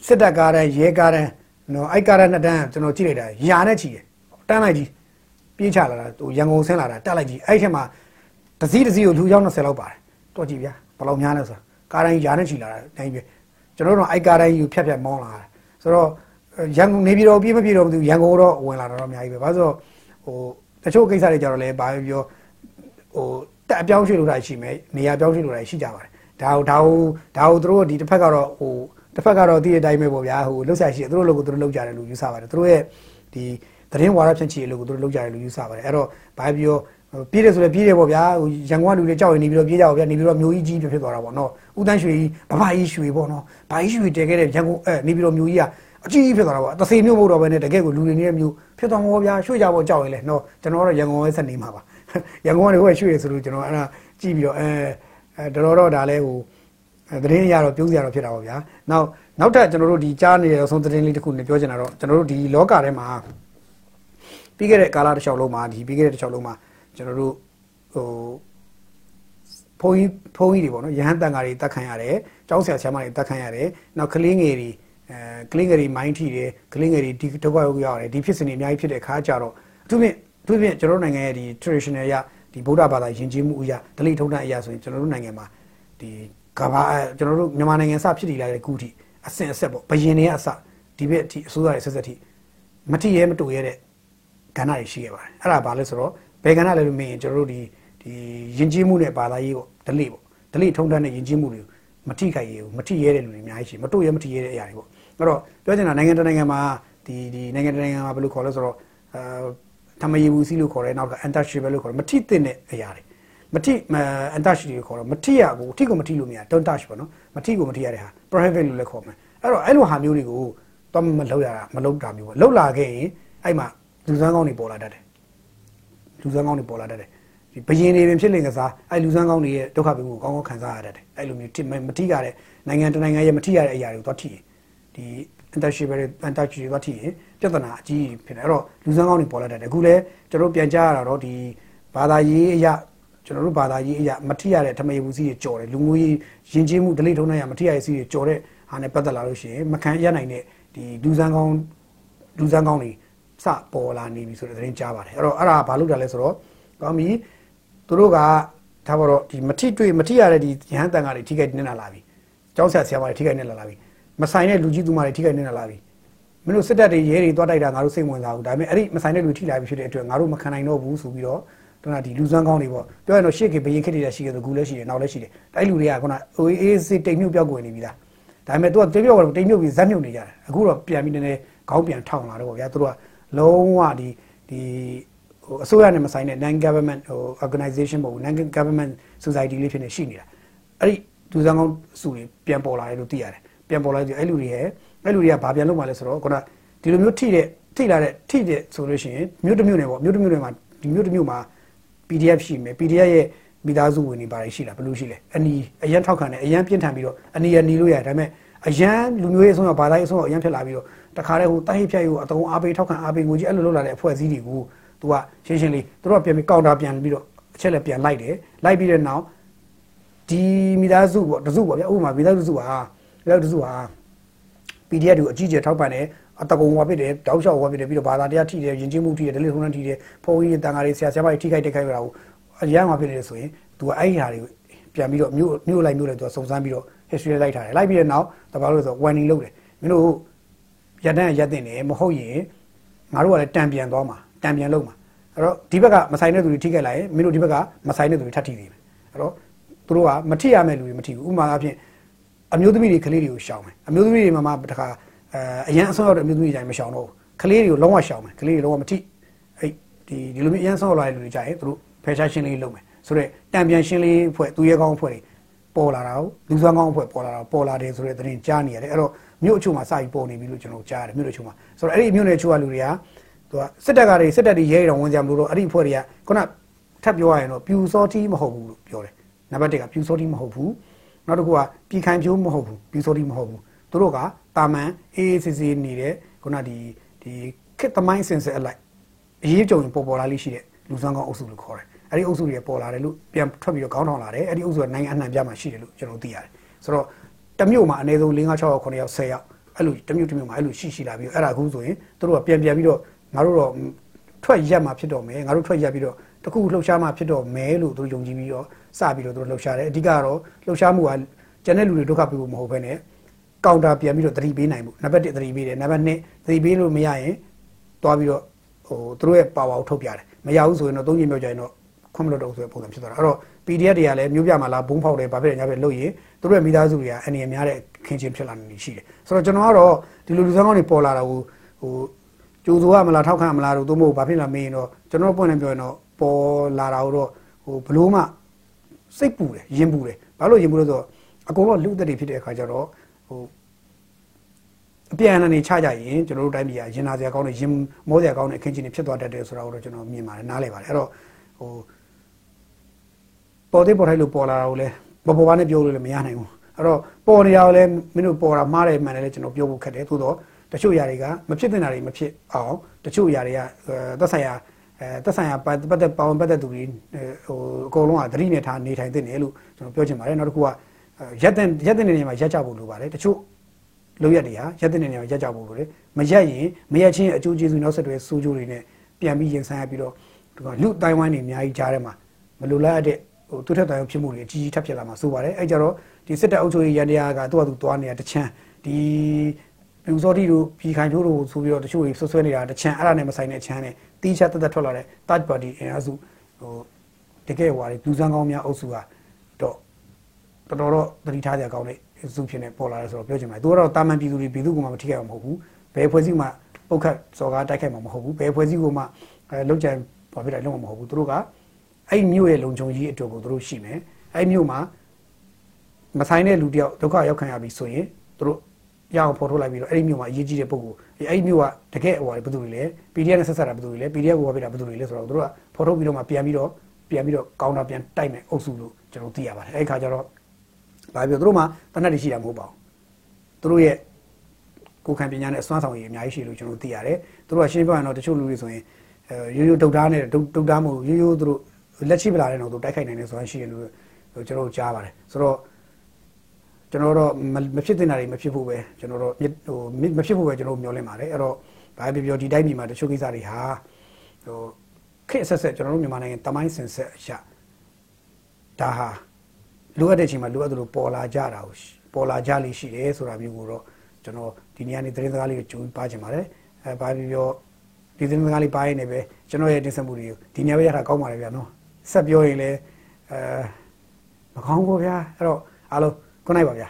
S1: စစ်တပ်ကားတိုင်းရဲကားတိုင်းနော်အဲ့ကားတိုင်းနှစ်တန်းကျွန်တော်ကြည့်လိုက်တာယာနဲ့ချီတယ်တန်းလိုက်ကြီးပြေးချလာတာဟိုရန်ကုန်ဆင်းလာတာတက်လိုက်ကြီးအဲ့ထက်မှာတစည်းတစည်းကိုလူရောက်20လောက်ပါတယ်တော့ကြည့်ဗျာဘယ်လောက်များလဲဆိုတာကားတိုင်းယာနဲ့ချီလာတာတိုင်းပဲကျွန်တော်တို့အဲ့ကားတိုင်းကိုဖြတ်ဖြတ်မောင်းလာတာဆိုတော့ရန်ကုန်နေပြည်တော်ပြေးမပြေးတော့မသိဘူးရန်ကုန်တော့ဝင်လာတော့အများကြီးပဲဘာလို့ဆိုတော့ဟိုတချို့ကိစ္စတွေကြတော့လဲဘာပဲပြောဟိုတက်အပြောင်းရွှေ့လို့တာရှိမယ်နေရာပြောင်းရွှေ့လို့တာရှိကြပါတယ်ဒါဟိုဒါဟိုဒါဟိုသူတို့ဒီတစ်ဖက်ကတော့ဟို တစ်ဖက်ကတော့တည့်တဲ့အတိုင်းပဲပေါ့ဗျာဟိုလှုပ်ရှားရှိသူတို့လို့ကိုသူတို့လှုပ်ကြတယ်လို့ယူဆပါတယ်သူတို့ရဲ့ဒီသတင်းဝါဒဖြန့်ချီလို့ကိုသူတို့လှုပ်ကြတယ်လို့ယူဆပါတယ်အဲ့တော့ဘာပြောပြေးတယ်ဆိုလည်းပြေးတယ်ပေါ့ဗျာဟိုရန်ကုန်ကလူတွေကြောက်ရင်နေပြီးတော့ပြေးကြပါဗျာနေပြီးတော့မျိုးကြီးကြီးဖြစ်သွားတာပေါ့နော်ဦးတန်းရွှေကြီးဗဗကြီးရွှေပေါ့နော်ဗကြီးရွှေတည်ခဲ့တဲ့ရန်ကုန်အဲနေပြီးတော့မျိုးကြီးကအကြီးကြီးဖြစ်သွားတာပေါ့တသေမျိုးမဟုတ်တော့ဘဲနဲ့တကယ်ကိုလူတွေနေတဲ့မျိုးဖြစ်သွားမှာဗျာရွှေ့ကြဖို့ကြောက်ရင်လေနော်ကျွန်တော်ကတော့ရန်ကုန်ရဲ့ဆက်နေမှာပါရန်ကုန်ကနေဟိုရွှေ့ရဆိုလို့ကျွန်တော်အဲ့ဒါကြည့်ပြီးတော့အဲအဲတော်တော်ဒါလဲဟို သတင်းရတော့ပြုံးစရာတော့ဖြစ်တာပေါ့ဗျာနောက်နောက်ထပ်ကျွန်တော်တို့ဒီကြားနေတဲ့အဆုံးသတင်းလေးတစ်ခုနဲ့ပြောချင်တာတော့ကျွန်တော်တို့ဒီလောကထဲမှာပြီးခဲ့တဲ့ကာလတစ်လျှောက်လုံးမှာဒီပြီးခဲ့တဲ့တစ်လျှောက်လုံးမှာကျွန်တော်တို့ဟိုဘုန်းကြီးဘုန်းကြီးတွေပေါ့နော်ရဟန်းတန်ဃာတွေတက်ခံရတယ်ကျောင်းဆရာဆရာမတွေတက်ခံရတယ်နောက်ကလင်းငယ်တွေအဲကလင်းငယ်တွေမိုင်းထီတယ်ကလင်းငယ်တွေဒီဒုက္ခရောက်ရတယ်ဒီဖြစ်စဉ်တွေအများကြီးဖြစ်တဲ့အခါကျတော့အထူးဖြင့်အထူးဖြင့်ကျွန်တော်တို့နိုင်ငံရဲ့ဒီ traditional ရဒီဗုဒ္ဓဘာသာယဉ်ကျေးမှုအရာဒလိထုံးတဲ့အရာဆိုရင်ကျွန်တော်တို့နိုင်ငံမှာဒီ ကဘာကျွန်တော်တို့မြန်မာနိုင်ငံစဖြစ်တည်လာတဲ့ခုထိအဆင့်အဆက်ပေါ့ဘယင်တွေကအစဒီဘက်အထိအစိုးရရဲ့ဆက်ဆက်ထိမတိရဲမတူရဲတဲ့ကဏ္ဍတွေရှိခဲ့ပါတယ်အဲ့ဒါဘာလဲဆိုတော့ဘယ်ကဏ္ဍလဲလို့မေးရင်ကျွန်တော်တို့ဒီဒီယဉ်ကျေးမှုနဲ့ဘာသာရေးပေါ့ဒလိပေါ့ဒလိထုံးတဲ့ယဉ်ကျေးမှုတွေမထိခိုက်ရဘူးမထိရဲတဲ့လူတွေအများကြီးရှိမတို့ရဲမထိရဲတဲ့အရာတွေပေါ့အဲ့တော့ပြောချင်တာနိုင်ငံတကာနိုင်ငံမှာဒီဒီနိုင်ငံတကာနိုင်ငံမှာဘယ်လိုခေါ်လဲဆိုတော့အာထမယီဘူးစီလို့ခေါ်တယ်နောက်က untouchable လို့ခေါ်တယ်မထိသင့်တဲ့အရာတွေ မထိ untouchable လို့ခေါ်တော့မထိရဘူးထိကိုမထိလို့မရ don't touch ပေါ့နော်မထိကိုမထိရတဲ့ဟာ private လို့လည်းခေါ်မယ်အဲ့တော့အဲ့လိုဟာမျိုးတွေကိုတော့မလုပ်ရတာမလုပ်တာမျိုးပေါ့လုပ်လာခဲ့ရင်အဲ့မှာလူစမ်းကောင်းတွေပေါ်လာတတ်တယ်လူစမ်းကောင်းတွေပေါ်လာတတ်တယ်ဒီဘယင်တွေပင်ဖြစ်လင်ကစားအဲ့လူစမ်းကောင်းတွေရဲ့ဒုက္ခပေးမှုကိုကောင်းကောင်းခံစားရတတ်တယ်အဲ့လိုမျိုးထိမထိရတဲ့နိုင်ငံတနိုင်ငံရဲ့မထိရတဲ့အရာတွေကိုတော့ထိရင်ဒီ untouchable untouchable သွားထိရင်ပြဿနာအကြီးဖြစ်တယ်အဲ့တော့လူစမ်းကောင်းတွေပေါ်လာတတ်တယ်အခုလဲကျွန်တော်တို့ပြန်ကြားရတာတော့ဒီဘာသာရေးအရာ ကျွန်တော်တို့ဘာသာရေးအရာမထိရတဲ့ထမယဘူးစီးတွေကြော်တယ်လူမျိုးရေးယဉ်ကျေးမှုဒလိထုံးတဲ့ရမထိရတဲ့စီးတွေကြော်တဲ့ဟာနဲ့ပတ်သက်လာလို့ရှိရင်မခံရနိုင်တဲ့ဒီလူစမ်းကောင်းလူစမ်းကောင်းတွေစပေါ်လာနေပြီဆိုတဲ့သတင်းကြားပါတယ်အဲ့တော့အဲ့ဒါဘာလို့တာလဲဆိုတော့ကောင်းပြီသူတို့ကဒါပေါ်တော့ဒီမထိတွေ့မထိရတဲ့ဒီရဟန်းတန်ဃာတွေထိခိုက်နေတာလာပြီကျောင်းဆရာဆရာမတွေထိခိုက်နေတာလာပြီမဆိုင်တဲ့လူကြီးသူမတွေထိခိုက်နေတာလာပြီမင်းတို့စစ်တပ်တွေရဲတွေတွားတိုက်တာငါတို့စိတ်ဝင်စားဘူးဒါပေမဲ့အဲ့ဒီမဆိုင်တဲ့လူထိလာပြီဖြစ်တဲ့အတွက်ငါတို့မခံနိုင်တော့ဘူးဆိုပြီးတော့ တော့ဒီလူစွမ်းကောင်းတွေပေါ့ပြောရင်တော့ရှေ့ကဘရင်ခက်တွေရှိခဲ့ဆိုကူလည်းရှိတယ်နောက်လည်းရှိတယ်အဲ့လူတွေကခုနအိုအေးစစ်တိမ်မြုပ်ပြောက်ကွယ်နေပြီလားဒါပေမဲ့သူကတိမ်မြုပ်ကတော့တိမ်မြုပ်ပြီးဇက်မြုပ်နေကြတယ်အခုတော့ပြန်ပြီးနည်းနည်းခေါင်းပြန်ထောင်လာတော့ဗျာသူတို့ကလုံးဝဒီဒီဟိုအစိုးရနဲ့မဆိုင်တဲ့ non government ဟို organization မဟုတ်ဘူး non government society လေးဖြစ်နေရှိနေတာအဲ့ဒီလူစွမ်းကောင်းစုတွေပြန်ပေါ်လာတယ်လို့သိရတယ်ပြန်ပေါ်လာတယ်အဲ့လူတွေရဲ့အဲ့လူတွေကဘာပြန်လုပ်မှလဲဆိုတော့ခုနဒီလိုမျိုးထိတဲ့ထိလာတဲ့ထိတဲ့ဆိုလို့ရှိရင်မြို့တစ်မြို့နယ်ပေါ့မြို့တစ်မြို့နယ်မှာဒီမြို့တစ်မြို့မှာ PDF ရှိမယ် PDF ရဲ့မိသားစုဝင်တွေပါတယ်ရှိလားဘယ်လိုရှိလဲအနီအရန်ထောက်ခံတယ်အရန်ပြင်းထန်ပြီးတော့အနီအနီလို့ရတယ်ဒါပေမဲ့အရန်လူမျိုးရေးအဆုံးတော့ဘာသာရေးအဆုံးတော့အရန်ဖြစ်လာပြီးတော့တခါတည်းဟိုတိုက်ဖြတ်ရေးကိုအတုံးအားပေးထောက်ခံအားပေးငွေကြီးအဲ့လိုလုပ်လာတဲ့အဖွဲ့အစည်းတွေကိုသူကရှင်းရှင်းလေးသူတို့ကပြန်ပြီးကောင်တာပြန်ပြီးတော့အချက်လက်ပြန်လိုက်တယ်လိုက်ပြီးတဲ့နောက်ဒီမိသားစုပေါ့တစုပေါ့ဗျဥပမာမိသားစုဟာမိသားစုဟာ PDF တွေကိုအကြီးကျယ်ထောက်ပံ့တယ် အတကုံဝါဖြစ်တယ်တောက်လျှောက်ဝါဖြစ်တယ်ပြီးတော့ဘာသာတရားထိတယ်ယဉ်ကျေးမှုထိတယ်ဒလိထုံးနှန်းထိတယ်ဖုန်းကြီးတန်ဃာတွေဆရာဆရာမတွေထိခိုက်တက်ခိုက်ကြတာကိုအရန်ဝါဖြစ်နေတယ်ဆိုရင် तू အဲ့ဒီဟာတွေပြန်ပြီးတော့မြို့မြို့လိုက်မြို့လိုက် तू စုံစမ်းပြီးတော့ history လိုက်ထားတယ်လိုက်ပြီးတဲ့နောက်တပါလို့ဆို warning လုပ်တယ်မင်းတို့ရတန်းရက်တင်တယ်မဟုတ်ရင်ငါတို့ကလည်းတံပြန်သွားမှာတံပြန်လုံးမှာအဲ့တော့ဒီဘက်ကမဆိုင်တဲ့သူတွေထိခိုက်လာရင်မင်းတို့ဒီဘက်ကမဆိုင်တဲ့သူတွေထပ်ထိသေးတယ်အဲ့တော့သူတို့ကမထိရမဲ့လူတွေမထိဘူးဥပမာအားဖြင့်အမျိုးသမီးတွေကလေးတွေကိုရှောင်မယ်အမျိုးသမီးတွေမှာမှတခါ အဲအရန်အဆုံးရောက်တဲ့အမျိုးသမီးတွေတိုင်းမရှောင်တော့ဘူးကလေးတွေကိုလုံးဝရှောင်မယ်ကလေးတွေလုံးဝမထိအဲ့ဒီဒီလိုမျိုးအရန်ဆုံးရောက်လာတဲ့လူတွေကြရင်သူတို့ဖယ်ရှားရှင်းလေးလုပ်မယ်ဆိုတော့တံပြန်ရှင်းလေးဖွဲ့သူရဲကောင်းဖွဲ့တွေပေါ်လာတာကိုလူစွမ်းကောင်းဖွဲ့ပေါ်လာတာပေါ်လာတယ်ဆိုတဲ့သတင်းကြားနေရတယ်အဲ့တော့မြို့အချို့မှာစပြီးပေါ်နေပြီလို့ကျွန်တော်ကြားရတယ်မြို့အချို့မှာဆိုတော့အဲ့ဒီမြို့နယ်အချို့ကလူတွေကသူကစစ်တပ်ကတွေစစ်တပ်တွေရဲရဲတော်ဝင်ကြမလို့တော့အဲ့ဒီအဖွဲ့တွေကခုနထပ်ပြောရရင်တော့ပြူစောတီမဟုတ်ဘူးလို့ပြောတယ်နံပါတ်1ကပြူစောတီမဟုတ်ဘူးနောက်တစ်ခုကပြည်ခိုင်ဖြိုးမဟုတ်ဘူးပြူစောတီမဟုတ်ဘူးသူတို့က တာမန်အေးအေးဆေးဆေးနေတဲ့ခုနဒီဒီခစ်သမိုင်းစင်စစ်အလိုက်အရေးကြုံရင်ပေါ်ပေါ်လာလိမ့်ရှိတဲ့လူစမ်းကောင်းအုပ်စုလို့ခေါ်တယ်အဲ့ဒီအုပ်စုတွေပေါ်လာတယ်လို့ပြန်ထွက်ပြီးတော့ခေါင်းထောင်လာတယ်အဲ့ဒီအုပ်စုကနိုင်ငံအနှံ့ပြမှာရှိတယ်လို့ကျွန်တော်သိရတယ်ဆိုတော့တစ်မြို့မှာအနည်းဆုံး5 6 6 9ယောက်10ယောက်အဲ့လိုတစ်မြို့တစ်မြို့မှာအဲ့လိုရှိရှိလာပြီးတော့အဲ့ဒါအခုဆိုရင်တို့ကပြန်ပြန်ပြီးတော့ငါတို့တော့ထွက်ရက်မှာဖြစ်တော့မယ်ငါတို့ထွက်ရက်ပြီးတော့တခုလှုပ်ရှားမှာဖြစ်တော့မယ်လို့တို့ယုံကြည်ပြီးတော့စပြီးတော့တို့လှုပ်ရှားတယ်အဓိကတော့လှုပ်ရှားမှုကကျန်တဲ့လူတွေဒုက္ခပေးဖို့မဟုတ်ဘဲနဲ့ ကောင်တာပြန်ပြီးတော့သတိပေးနိုင်မှုနံပါတ်1သတိပေးတယ်နံပါတ်2သတိပေးလို့မရရင်သွားပြီးတော့ဟိုသူတို့ရဲ့ပါဝါကိုထုတ်ပြတယ်မရဘူးဆိုရင်တော့သုံးချိန်မြောက်ကြရင်တော့ခွင့်မလို့တော့ဆိုတဲ့ပုံစံဖြစ်သွားတာအဲ့တော့ PDF တွေကလည်းမျိုးပြမှာလားဘုံဖောက်တယ်ဘာဖြစ်လဲညာဖြစ်လို့ရင်သူတို့ရဲ့မိသားစုတွေကအနေနဲ့များတဲ့ခင်ချင်းဖြစ်လာနေရှိတယ်ဆိုတော့ကျွန်တော်ကတော့ဒီလိုလူစမ်းကောင်းတွေပေါ်လာတာကိုဟိုကြိုးစိုးရမလားထောက်ခံမလားတို့သို့မဟုတ်ဘာဖြစ်လာမေးရင်တော့ကျွန်တော်ပွင့်နေပြောရင်တော့ပေါ်လာတာတော့ဟိုဘလို့မှစိတ်ပူတယ်ရင်ပူတယ်ဘာလို့ရင်ပူလဲဆိုတော့အကုန်လုံးလူသက်တွေဖြစ်တဲ့အခါကျတော့ ဟိုအပြန်အလှန်နေချကြရင်ကျွန်တော်တို့တိုင်းပြည်ကရင်နာစရာကောင်းတဲ့ရင်မောစရာကောင်းတဲ့အခင်းချင်းတွေဖြစ်သွားတတ်တယ်ဆိုတာကိုတော့ကျွန်တော်မြင်ပါတယ်နားလည်ပါတယ်အဲ့တော့ဟိုပေါ်သေးပေါ်ထိုက်လို့ပေါ်လာတာကိုလည်းပေါ်ပေါ်ပါနဲ့ပြောလို့လည်းမရနိုင်ဘူးအဲ့တော့ပေါ်နေရကိုလည်းမင်းတို့ပေါ်တာမှားတယ်မှန်တယ်လည်းကျွန်တော်ပြောဖို့ခက်တယ်သို့တော့တချို့ຢာတွေကမဖြစ်တင်တာတွေမဖြစ်အောင်တချို့ຢာတွေကသက်ဆိုင်ရာအဲသက်ဆိုင်ရာပတ်သက်ပေါင်းပတ်သက်သူတွေဟိုအကုန်လုံးကသတိနဲ့ထားနေထိုင်သင့်တယ်လို့ကျွန်တော်ပြောချင်ပါတယ်နောက်တစ်ခုက ရက်တဲ့ရက်တဲ့နေရာမှာရက်ကြဖို့လိုပါတယ်တချို့လောက်ရက်တွေဟာရက်တဲ့နေရာမှာရက်ကြဖို့လိုတယ်မရက်ရင်မရက်ချင်းအကျိုးကျေးဇူးနောက်ဆက်တွဲစိုးကျိုးတွေနဲ့ပြန်ပြီးရင်ဆိုင်ရပြီးတော့လူတိုင်းဝိုင်းတွေအများကြီးကြားထဲမှာမလိုလားတဲ့ဟိုသူထက်တိုင်ဖြစ်မှုတွေအကြီးကြီးထပ်ဖြစ်လာမှာစိုးပါတယ်အဲကြတော့ဒီစစ်တပ်အုပ်ချုပ်ရေးရန်တရားကသူ့ဟာသူသွားနေတာတချမ်းဒီပြူစောတိတို့ပြည်ခိုင်တို့တို့ဆိုပြီးတော့တချို့တွေဆွဆွဲနေတာတချမ်းအဲ့ဒါနဲ့မဆိုင်တဲ့အချမ်းနဲ့တီးချတက်တက်ထွက်လာတဲ့ third party အင်အားစုဟိုတကယ်ဟွာတွေပြူစမ်းကောင်းများအုပ်စုကတော့ တော်တော်တော့သတိထားကြကောင်းတဲ့စုဖြစ်နေပေါ်လာတယ်ဆိုတော့ပြောချင်ပါတယ်သူကတော့တာမန်ပြည်သူတွေပြည်သူကမှမထိခိုက်မှာမဟုတ်ဘူးဘယ်ဖွဲ့စည်းမှပုတ်ခတ်စော်ကားတိုက်ခိုက်မှာမဟုတ်ဘူးဘယ်ဖွဲ့စည်းကမှအဲလောက်ကြံဘာဖြစ်တယ်လုံးဝမဟုတ်ဘူးသူတို့ကအဲ့မြို့ရဲ့လုံခြုံရေးအတွက်ကိုသူတို့ရှိမယ်အဲ့မြို့မှာမဆိုင်တဲ့လူတယောက်ဒုက္ခရောက်ခံရပြီဆိုရင်သူတို့ရအောင်ဖော်ထုတ်လိုက်ပြီးတော့အဲ့ဒီမြို့မှာအရေးကြီးတဲ့ပုံကိုအဲ့ဒီမြို့ကတကယ်ဟိုဘာဘယ်သူတွေလဲ PDF နဲ့ဆက်ဆက်တာဘယ်သူတွေလဲ PDF ကိုဘာဖြစ်တာဘယ်သူတွေလဲဆိုတော့သူတို့ကဖော်ထုတ်ပြီးတော့မှပြန်ပြီးတော့ပြန်ပြီးတော့ကောင်းတာပြန်တိုက်မယ်အုပ်စုလို့ကျွန်တော်သိရပါတယ်အဲ့ဒီခါကျတော့ ဘာပြောသူတို့မှတနက်တွေရှိတာမဟုတ်ပါဘူးသူတို့ရဲ့ကိုယ်ခံပညာနဲ့အစွမ်းဆောင်ရည်အများကြီးရှိလို့ကျွန်တော်သိရတယ်သူတို့ကရှင်းပြရင်တော့တချို့လူတွေဆိုရင်အဲရိုးရိုးဒုတ်သားနဲ့ဒုတ်ဒုတ်သားမဟုတ်ရိုးရိုးသူတို့လက်ချိပလာတဲ့တော့သူတိုက်ခိုက်နိုင်တယ်ဆိုတာရှိတယ်လို့ကျွန်တော်ကြားပါတယ်ဆိုတော့ကျွန်တော်တော့မဖြစ်တင်တာတွေမဖြစ်ဖို့ပဲကျွန်တော်တော့ဟိုမဖြစ်ဖို့ပဲကျွန်တော်မျှော်လင့်ပါတယ်အဲ့တော့ဘာပဲပြောဒီတိုင်းပြည်မှာတချို့ကိစ္စတွေဟာဟိုခက်ဆက်ဆက်ကျွန်တော်တို့မြန်မာနိုင်ငံတမိုင်းစင်ဆက်အရာဒါဟာ လိုအပ်တဲ့အချိန်မှာလိုအပ်သလိုပေါ်လာကြတာကိုပေါ်လာကြလိမ့်ရှိတယ်ဆိုတာမျိုးကိုတော့ကျွန်တော်ဒီနေ့ကနေသတင်းစကားလေးကိုကြိုးပါချင်ပါတယ်အဲဘာပဲပြောဒီသတင်းစကားလေးပါရင်လည်းပဲကျွန်တော်ရဲ့တင်ဆက်မှုတွေကိုဒီညပဲရတာကောင်းပါလေဗျာနော်ဆက်ပြောရင်လည်းအဲမကောင်းဘူးဗျာအဲ့တော့အားလုံးခုနိုင်ပါဗျာ